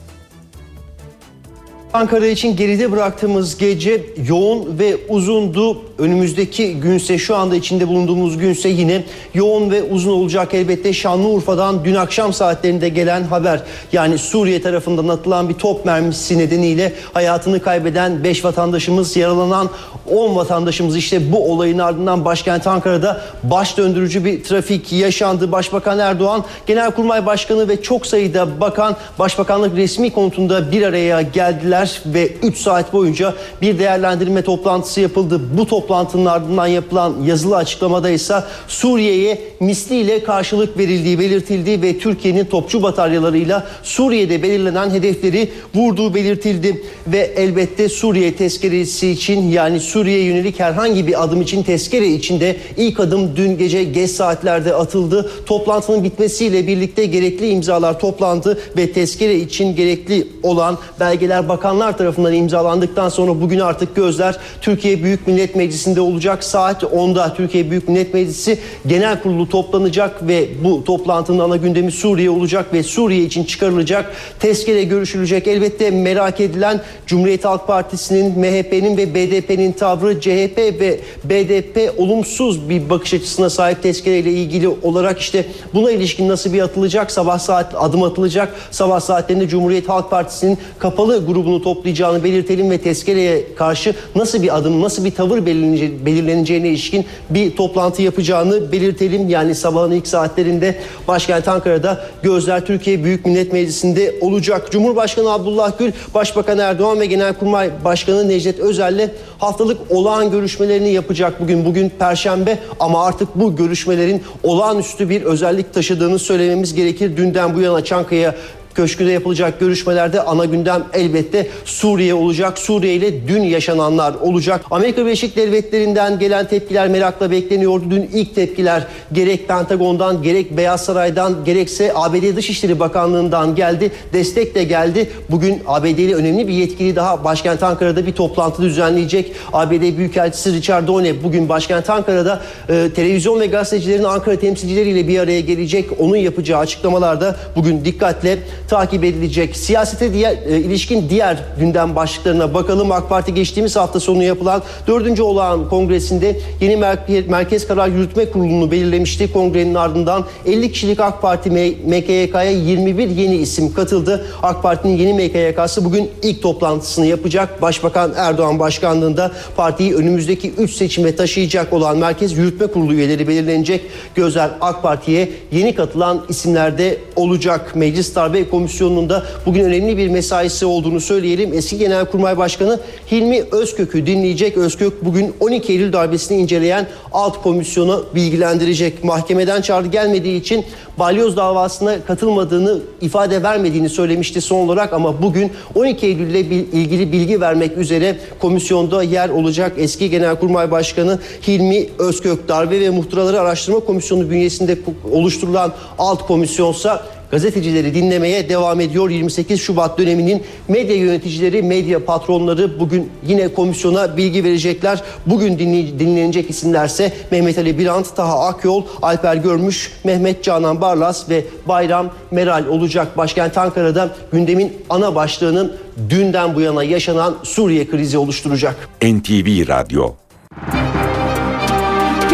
Ankara için geride bıraktığımız gece yoğun ve uzundu. Önümüzdeki günse şu anda içinde bulunduğumuz günse yine yoğun ve uzun olacak elbette Şanlıurfa'dan dün akşam saatlerinde gelen haber. Yani Suriye tarafından atılan bir top mermisi nedeniyle hayatını kaybeden 5 vatandaşımız yaralanan 10 vatandaşımız işte bu olayın ardından başkent Ankara'da baş döndürücü bir trafik yaşandı. Başbakan Erdoğan, Genelkurmay Başkanı ve çok sayıda bakan Başbakanlık resmi konutunda bir araya geldiler ve 3 saat boyunca bir değerlendirme toplantısı yapıldı. Bu toplantının ardından yapılan yazılı açıklamada ise Suriye'ye misliyle karşılık verildiği belirtildi ve Türkiye'nin topçu bataryalarıyla Suriye'de belirlenen hedefleri vurduğu belirtildi ve elbette Suriye tezkeresi için yani Suriye'ye yönelik herhangi bir adım için tezkere içinde ilk adım dün gece geç saatlerde atıldı. Toplantının bitmesiyle birlikte gerekli imzalar toplandı ve tezkere için gerekli olan belgeler bakanlar tarafından imzalandıktan sonra bugün artık gözler Türkiye Büyük Millet Meclisi'nde olacak. Saat 10'da Türkiye Büyük Millet Meclisi Genel Kurulu toplanacak ve bu toplantının ana gündemi Suriye olacak ve Suriye için çıkarılacak tezkere görüşülecek. Elbette merak edilen Cumhuriyet Halk Partisi'nin, MHP'nin ve BDP'nin tavrı CHP ve BDP olumsuz bir bakış açısına sahip tezkereyle ilgili olarak işte buna ilişkin nasıl bir atılacak sabah saat adım atılacak sabah saatlerinde Cumhuriyet Halk Partisi'nin kapalı grubunu toplayacağını belirtelim ve tezkereye karşı nasıl bir adım nasıl bir tavır belirlenece- belirleneceğine ilişkin bir toplantı yapacağını belirtelim. Yani sabahın ilk saatlerinde başkent Ankara'da gözler Türkiye Büyük Millet Meclisi'nde olacak. Cumhurbaşkanı Abdullah Gül, Başbakan Erdoğan ve Genelkurmay Başkanı Necdet Özel'le haftalık olağan görüşmelerini yapacak bugün. Bugün Perşembe ama artık bu görüşmelerin olağanüstü bir özellik taşıdığını söylememiz gerekir. Dünden bu yana Çankaya Köşkü'de yapılacak görüşmelerde ana gündem elbette Suriye olacak. Suriye ile dün yaşananlar olacak. Amerika Birleşik Devletleri'nden gelen tepkiler merakla bekleniyordu. Dün ilk tepkiler gerek Pentagon'dan gerek Beyaz Saray'dan gerekse ABD Dışişleri Bakanlığı'ndan geldi. Destek de geldi. Bugün ABD'li önemli bir yetkili daha başkent Ankara'da bir toplantı düzenleyecek. ABD Büyükelçisi Richard Done bugün başkent Ankara'da e, televizyon ve gazetecilerin Ankara temsilcileriyle bir araya gelecek. Onun yapacağı açıklamalarda bugün dikkatle takip edilecek. Siyasete diğer, e, ilişkin diğer gündem başlıklarına bakalım. AK Parti geçtiğimiz hafta sonu yapılan 4. olağan kongresinde yeni Merke- Merkez Karar Yürütme Kurulu'nu belirlemişti. Kongrenin ardından 50 kişilik AK Parti MKYK'ya 21 yeni isim katıldı. AK Parti'nin yeni MKYK'sı bugün ilk toplantısını yapacak. Başbakan Erdoğan başkanlığında partiyi önümüzdeki 3 seçime taşıyacak olan Merkez Yürütme Kurulu üyeleri belirlenecek. Gözler AK Parti'ye yeni katılan isimlerde olacak. Meclis Darbe Komisyonu'nun da bugün önemli bir mesaisi olduğunu söyleyelim. Eski Genelkurmay Başkanı Hilmi Özkök'ü dinleyecek. Özkök bugün 12 Eylül darbesini inceleyen alt komisyonu bilgilendirecek. Mahkemeden çağrı gelmediği için balyoz davasına katılmadığını ifade vermediğini söylemişti son olarak ama bugün 12 Eylül ile ilgili bilgi vermek üzere komisyonda yer olacak eski Genelkurmay Başkanı Hilmi Özkök Darbe ve Muhtıraları Araştırma Komisyonu bünyesinde oluşturulan alt komisyonsa gazetecileri dinlemeye devam ediyor. 28 Şubat döneminin medya yöneticileri, medya patronları bugün yine komisyona bilgi verecekler. Bugün dinlenecek isimlerse Mehmet Ali Birant, Taha Akyol, Alper Görmüş, Mehmet Canan Barlas ve Bayram Meral olacak. Başkent Ankara'da gündemin ana başlığının dünden bu yana yaşanan Suriye krizi oluşturacak. NTV Radyo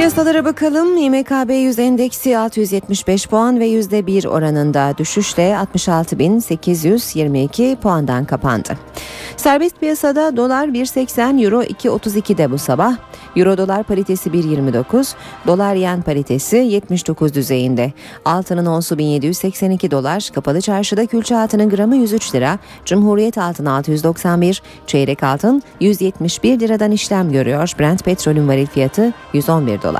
Piyasalara bakalım. İMKB 100 endeksi 675 puan ve %1 oranında düşüşle 66.822 puandan kapandı. Serbest piyasada dolar 1.80, euro 2.32'de bu sabah. Euro dolar paritesi 1.29, dolar yen paritesi 79 düzeyinde. Altının onsu 1782 dolar, kapalı çarşıda külçe altının gramı 103 lira, Cumhuriyet altın 691, çeyrek altın 171 liradan işlem görüyor. Brent petrolün varil fiyatı 111 dolar.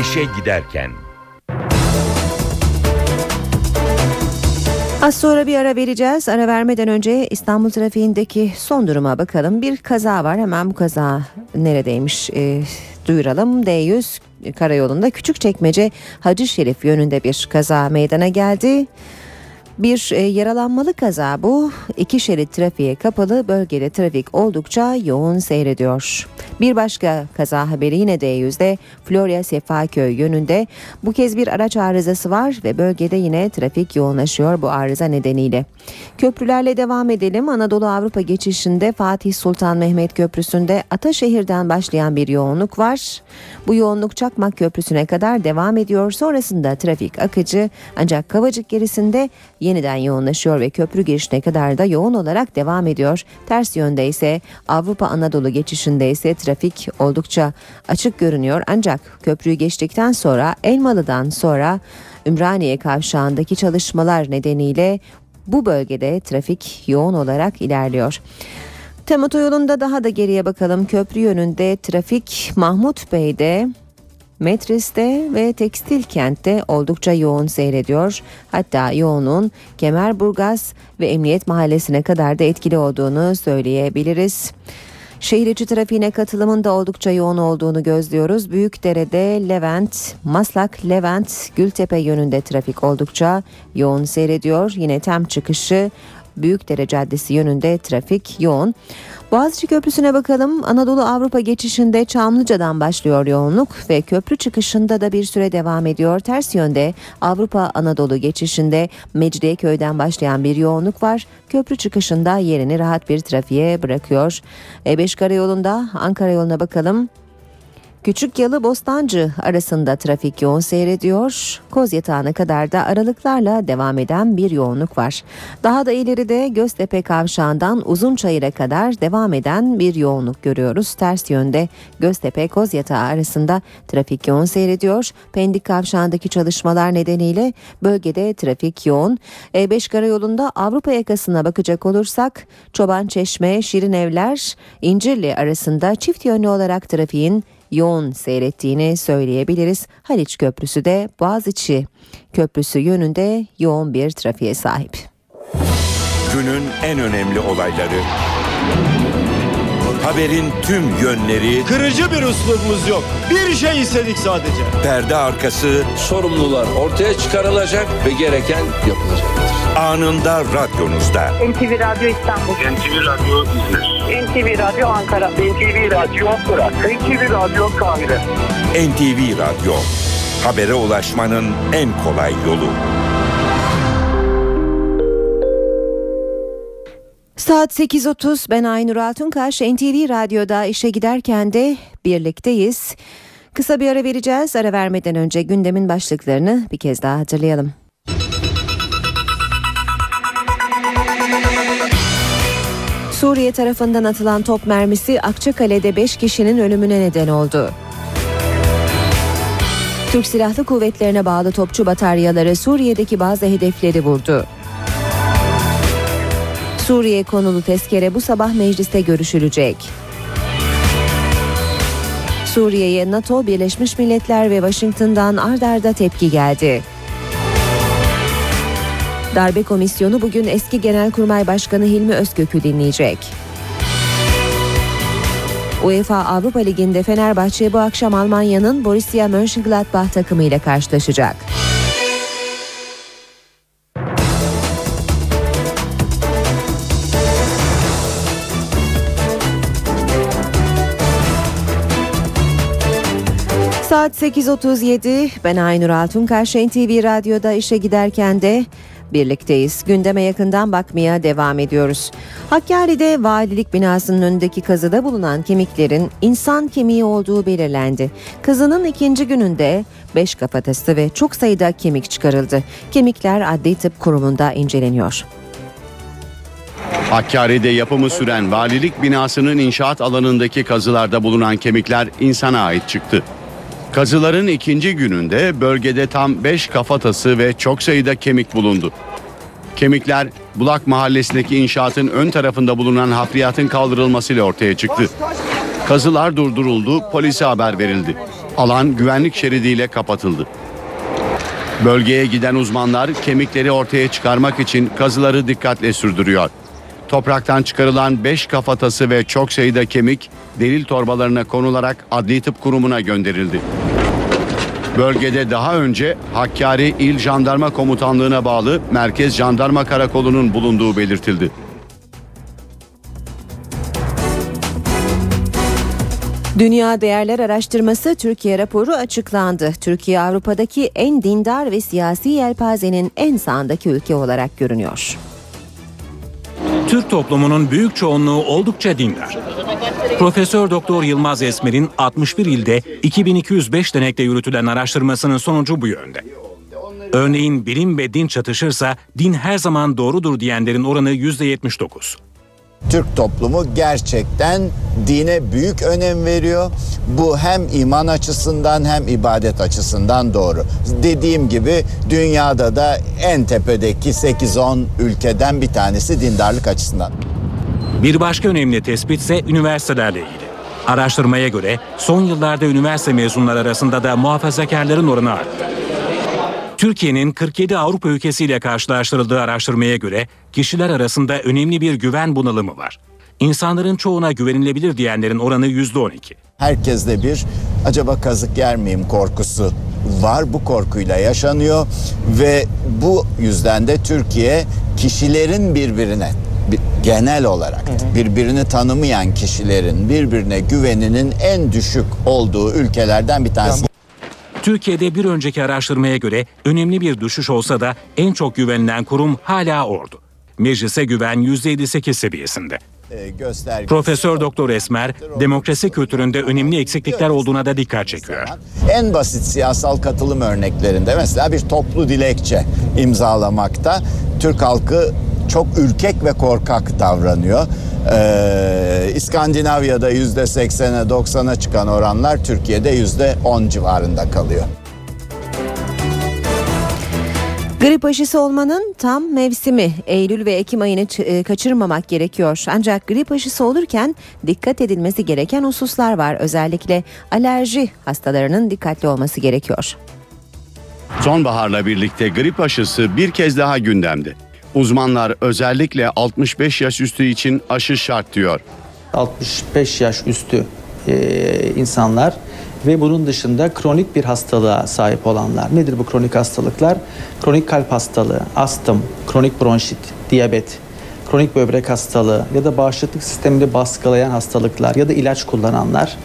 İşe giderken Az sonra bir ara vereceğiz. Ara vermeden önce İstanbul trafiğindeki son duruma bakalım. Bir kaza var. Hemen bu kaza neredeymiş e, duyuralım. D100 karayolunda Küçükçekmece Hacı Şerif yönünde bir kaza meydana geldi. Bir e, yaralanmalı kaza bu. İki şerit trafiğe kapalı bölgede trafik oldukça yoğun seyrediyor. Bir başka kaza haberi yine D100'de Florya Sefaköy yönünde. Bu kez bir araç arızası var ve bölgede yine trafik yoğunlaşıyor bu arıza nedeniyle. Köprülerle devam edelim. Anadolu Avrupa geçişinde Fatih Sultan Mehmet Köprüsü'nde Ataşehir'den başlayan bir yoğunluk var. Bu yoğunluk Çakmak Köprüsü'ne kadar devam ediyor. Sonrasında trafik akıcı ancak Kavacık gerisinde yeniden yoğunlaşıyor ve köprü girişine kadar da yoğun olarak devam ediyor. Ters yönde ise Avrupa Anadolu geçişinde ise trafik oldukça açık görünüyor. Ancak köprüyü geçtikten sonra Elmalı'dan sonra Ümraniye kavşağındaki çalışmalar nedeniyle bu bölgede trafik yoğun olarak ilerliyor. Tem otoyolunda daha da geriye bakalım. Köprü yönünde trafik Mahmut Bey'de Metris'te ve Tekstil Kent'te oldukça yoğun seyrediyor. Hatta yoğunluğun Kemerburgaz ve Emniyet Mahallesi'ne kadar da etkili olduğunu söyleyebiliriz. Şehir içi trafiğine katılımın da oldukça yoğun olduğunu gözlüyoruz. Büyükdere'de Levent, Maslak, Levent, Gültepe yönünde trafik oldukça yoğun seyrediyor. Yine tem çıkışı Büyükdere Caddesi yönünde trafik yoğun. Boğaziçi Köprüsü'ne bakalım. Anadolu Avrupa geçişinde Çamlıca'dan başlıyor yoğunluk ve köprü çıkışında da bir süre devam ediyor. Ters yönde Avrupa Anadolu geçişinde Mecidiyeköy'den başlayan bir yoğunluk var. Köprü çıkışında yerini rahat bir trafiğe bırakıyor. E5 karayolunda Ankara yoluna bakalım. Küçük Yalı Bostancı arasında trafik yoğun seyrediyor. Koz yatağına kadar da aralıklarla devam eden bir yoğunluk var. Daha da ileride Göztepe kavşağından Uzunçayır'a kadar devam eden bir yoğunluk görüyoruz. Ters yönde Göztepe Koz yatağı arasında trafik yoğun seyrediyor. Pendik kavşağındaki çalışmalar nedeniyle bölgede trafik yoğun. E5 karayolunda Avrupa yakasına bakacak olursak Çoban Çeşme, Şirin Evler, İncirli arasında çift yönlü olarak trafiğin yoğun seyrettiğini söyleyebiliriz. Haliç Köprüsü de Boğaziçi Köprüsü yönünde yoğun bir trafiğe sahip. Günün en önemli olayları. Haberin tüm yönleri. Kırıcı bir üslubumuz yok. Bir şey istedik sadece. Perde arkası. Sorumlular ortaya çıkarılacak ve gereken yapılacaktır. Anında radyonuzda. NTV Radyo İstanbul. NTV Radyo İzmir. NTV Radyo Ankara. NTV Radyo Fırat. NTV Radyo Kahire. NTV Radyo. Habere ulaşmanın en kolay yolu. Saat 8.30 ben Aynur Altunkaş NTV Radyo'da işe giderken de birlikteyiz. Kısa bir ara vereceğiz. Ara vermeden önce gündemin başlıklarını bir kez daha hatırlayalım. Suriye tarafından atılan top mermisi Akçakale'de 5 kişinin ölümüne neden oldu. Türk Silahlı Kuvvetlerine bağlı topçu bataryaları Suriye'deki bazı hedefleri vurdu. Suriye konulu tezkere bu sabah mecliste görüşülecek. Suriye'ye NATO, Birleşmiş Milletler ve Washington'dan ard arda tepki geldi. Darbe Komisyonu bugün eski Genelkurmay Başkanı Hilmi Özkök'ü dinleyecek. UEFA Avrupa Ligi'nde Fenerbahçe bu akşam Almanya'nın Borussia Mönchengladbach takımıyla karşılaşacak. Saat 8.37 ben Aynur Altunkaş NTV Radyo'da işe giderken de birlikteyiz. Gündeme yakından bakmaya devam ediyoruz. Hakkari'de valilik binasının önündeki kazıda bulunan kemiklerin insan kemiği olduğu belirlendi. Kazının ikinci gününde 5 kafatası ve çok sayıda kemik çıkarıldı. Kemikler Adli Tıp Kurumu'nda inceleniyor. Hakkari'de yapımı süren valilik binasının inşaat alanındaki kazılarda bulunan kemikler insana ait çıktı. Kazıların ikinci gününde bölgede tam 5 kafatası ve çok sayıda kemik bulundu. Kemikler Bulak Mahallesi'ndeki inşaatın ön tarafında bulunan hafriyatın kaldırılmasıyla ortaya çıktı. Kazılar durduruldu, polise haber verildi. Alan güvenlik şeridiyle kapatıldı. Bölgeye giden uzmanlar kemikleri ortaya çıkarmak için kazıları dikkatle sürdürüyor. Topraktan çıkarılan 5 kafatası ve çok sayıda kemik delil torbalarına konularak Adli Tıp Kurumu'na gönderildi. Bölgede daha önce Hakkari İl Jandarma Komutanlığı'na bağlı Merkez Jandarma Karakolu'nun bulunduğu belirtildi. Dünya Değerler Araştırması Türkiye raporu açıklandı. Türkiye Avrupa'daki en dindar ve siyasi yelpazenin en sağındaki ülke olarak görünüyor. Türk toplumunun büyük çoğunluğu oldukça dindar. Profesör Doktor Yılmaz Esmer'in 61 ilde 2205 denekte yürütülen araştırmasının sonucu bu yönde. Örneğin bilim ve din çatışırsa din her zaman doğrudur diyenlerin oranı %79. Türk toplumu gerçekten dine büyük önem veriyor. Bu hem iman açısından hem ibadet açısından doğru. Dediğim gibi dünyada da en tepedeki 8-10 ülkeden bir tanesi dindarlık açısından. Bir başka önemli tespit ise üniversitelerle ilgili. Araştırmaya göre son yıllarda üniversite mezunları arasında da muhafazakarların oranı arttı. Türkiye'nin 47 Avrupa ülkesiyle karşılaştırıldığı araştırmaya göre kişiler arasında önemli bir güven bunalımı var. İnsanların çoğuna güvenilebilir diyenlerin oranı %12. Herkeste bir acaba kazık yer miyim korkusu var. Bu korkuyla yaşanıyor ve bu yüzden de Türkiye kişilerin birbirine bir- genel olarak birbirini tanımayan kişilerin birbirine güveninin en düşük olduğu ülkelerden bir tanesi. Türkiye'de bir önceki araştırmaya göre önemli bir düşüş olsa da en çok güvenilen kurum hala ordu. Meclise güven %58 seviyesinde. Göstergesi Profesör Doktor Esmer, demokrasi kültüründe önemli eksiklikler olduğuna da dikkat çekiyor. En basit siyasal katılım örneklerinde mesela bir toplu dilekçe imzalamakta Türk halkı çok ürkek ve korkak davranıyor. Ee, İskandinavya'da yüzde 80'e 90'a çıkan oranlar Türkiye'de yüzde 10 civarında kalıyor. Grip aşısı olmanın tam mevsimi. Eylül ve Ekim ayını ç- e, kaçırmamak gerekiyor. Ancak grip aşısı olurken dikkat edilmesi gereken hususlar var. Özellikle alerji hastalarının dikkatli olması gerekiyor. Sonbaharla birlikte grip aşısı bir kez daha gündemde. Uzmanlar özellikle 65 yaş üstü için aşı şart diyor. 65 yaş üstü e, insanlar ve bunun dışında kronik bir hastalığa sahip olanlar. Nedir bu kronik hastalıklar? Kronik kalp hastalığı, astım, kronik bronşit, diyabet, kronik böbrek hastalığı ya da bağışıklık sistemini baskılayan hastalıklar ya da ilaç kullananlar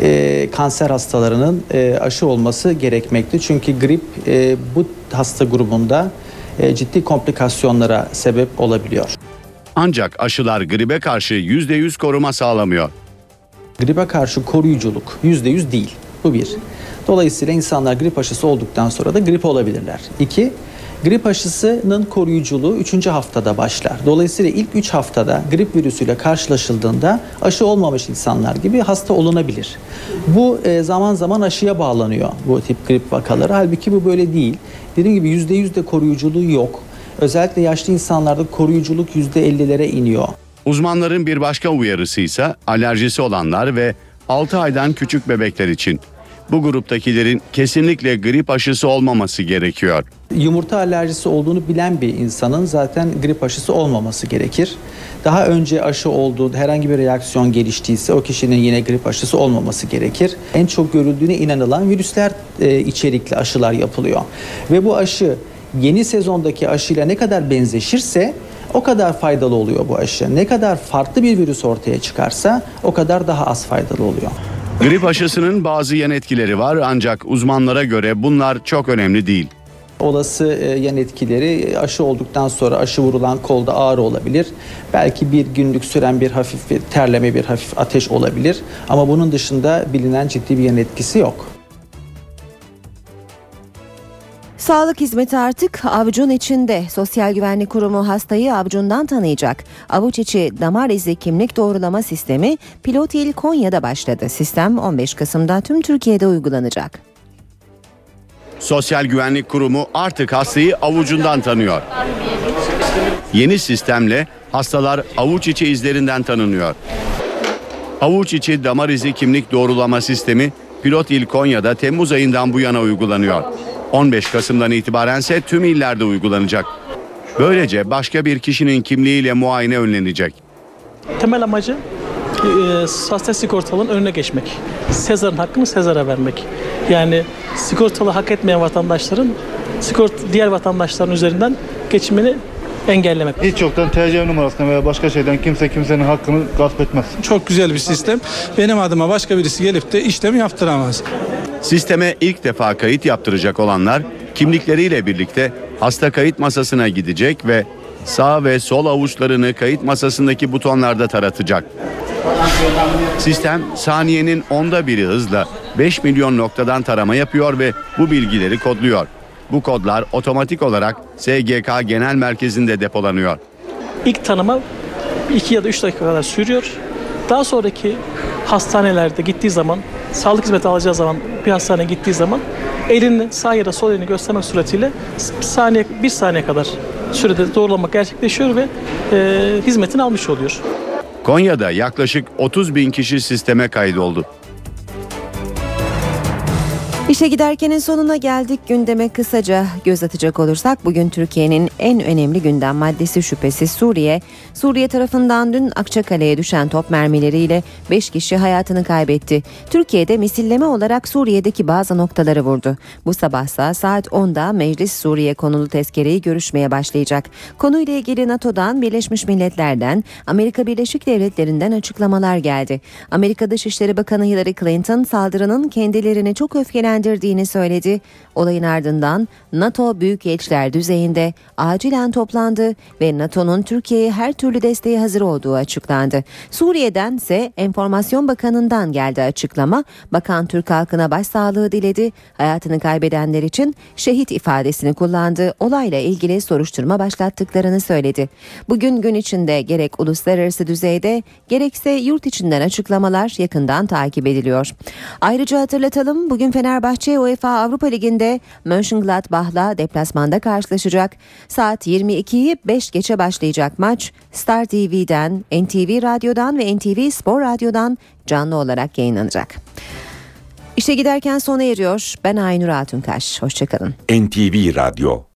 e, kanser hastalarının e, aşı olması gerekmekte. Çünkü grip e, bu hasta grubunda ciddi komplikasyonlara sebep olabiliyor. Ancak aşılar gribe karşı %100 koruma sağlamıyor. Gribe karşı koruyuculuk %100 değil. Bu bir. Dolayısıyla insanlar grip aşısı olduktan sonra da grip olabilirler. İki, grip aşısının koruyuculuğu 3. haftada başlar. Dolayısıyla ilk 3 haftada grip virüsüyle karşılaşıldığında aşı olmamış insanlar gibi hasta olunabilir. Bu e, zaman zaman aşıya bağlanıyor bu tip grip vakaları. Halbuki bu böyle değil. Dediğim gibi %100 de koruyuculuğu yok. Özellikle yaşlı insanlarda koruyuculuk %50'lere iniyor. Uzmanların bir başka uyarısı ise alerjisi olanlar ve 6 aydan küçük bebekler için. Bu gruptakilerin kesinlikle grip aşısı olmaması gerekiyor. Yumurta alerjisi olduğunu bilen bir insanın zaten grip aşısı olmaması gerekir. Daha önce aşı olduğu herhangi bir reaksiyon geliştiyse o kişinin yine grip aşısı olmaması gerekir. En çok görüldüğüne inanılan virüsler e, içerikli aşılar yapılıyor. Ve bu aşı yeni sezondaki aşıyla ne kadar benzeşirse o kadar faydalı oluyor bu aşı. Ne kadar farklı bir virüs ortaya çıkarsa o kadar daha az faydalı oluyor. Grip aşısının bazı yan etkileri var ancak uzmanlara göre bunlar çok önemli değil. Olası e, yan etkileri aşı olduktan sonra aşı vurulan kolda ağrı olabilir. Belki bir günlük süren bir hafif bir terleme, bir hafif ateş olabilir. Ama bunun dışında bilinen ciddi bir yan etkisi yok. Sağlık hizmeti artık avucun içinde. Sosyal Güvenlik Kurumu hastayı avucundan tanıyacak. Avuç içi damar izi kimlik doğrulama sistemi pilot il Konya'da başladı. Sistem 15 Kasım'da tüm Türkiye'de uygulanacak. Sosyal Güvenlik Kurumu artık hastayı avucundan tanıyor. Yeni sistemle hastalar avuç içi izlerinden tanınıyor. Avuç içi damar izi kimlik doğrulama sistemi pilot il Konya'da Temmuz ayından bu yana uygulanıyor. 15 Kasım'dan itibaren ise tüm illerde uygulanacak. Böylece başka bir kişinin kimliğiyle muayene önlenecek. Temel amacı e, hasta sigortalığın önüne geçmek. Sezar'ın hakkını Sezar'a vermek. Yani sigortalı hak etmeyen vatandaşların sigort diğer vatandaşların üzerinden geçimini engellemek. Hiç yoktan TC numarasına veya başka şeyden kimse kimsenin hakkını gasp etmez. Çok güzel bir sistem. Benim adıma başka birisi gelip de işlem yaptıramaz. Sisteme ilk defa kayıt yaptıracak olanlar kimlikleriyle birlikte hasta kayıt masasına gidecek ve sağ ve sol avuçlarını kayıt masasındaki butonlarda taratacak. Sistem saniyenin onda biri hızla 5 milyon noktadan tarama yapıyor ve bu bilgileri kodluyor. Bu kodlar otomatik olarak SGK Genel Merkezi'nde depolanıyor. İlk tanıma 2 ya da 3 dakika kadar sürüyor. Daha sonraki hastanelerde gittiği zaman, sağlık hizmeti alacağı zaman bir hastaneye gittiği zaman elini sağ ya da sol elini göstermek suretiyle saniye, bir saniye kadar sürede doğrulamak gerçekleşiyor ve e, hizmetini almış oluyor. Konya'da yaklaşık 30 bin kişi sisteme kaydoldu. İşe giderkenin sonuna geldik. Gündeme kısaca göz atacak olursak bugün Türkiye'nin en önemli gündem maddesi şüphesiz Suriye. Suriye tarafından dün Akçakale'ye düşen top mermileriyle 5 kişi hayatını kaybetti. Türkiye'de misilleme olarak Suriye'deki bazı noktaları vurdu. Bu sabahsa saat 10'da Meclis Suriye konulu tezkereyi görüşmeye başlayacak. Konuyla ilgili NATO'dan, Birleşmiş Milletler'den, Amerika Birleşik Devletleri'nden açıklamalar geldi. Amerika Dışişleri Bakanı Hillary Clinton saldırının kendilerini çok öfkelendirdiğini söyledi. Olayın ardından NATO Büyükelçiler düzeyinde acilen toplandı ve NATO'nun Türkiye'ye her türlü desteği hazır olduğu açıklandı. Suriye'den ise Enformasyon Bakanı'ndan geldi açıklama. Bakan Türk halkına başsağlığı diledi. Hayatını kaybedenler için şehit ifadesini kullandı. Olayla ilgili soruşturma başlattıklarını söyledi. Bugün gün içinde gerek uluslararası düzeyde gerekse yurt içinden açıklamalar yakından takip ediliyor. Ayrıca hatırlatalım bugün Fenerbahçe UEFA Avrupa Ligi'nde Mönchengladbach'la deplasmanda karşılaşacak. Saat 22'yi 5 geçe başlayacak maç Star TV'den, NTV Radyo'dan ve NTV Spor Radyo'dan canlı olarak yayınlanacak. İşe giderken sona eriyor. Ben Aynur Altunkaş. Hoşçakalın. NTV Radyo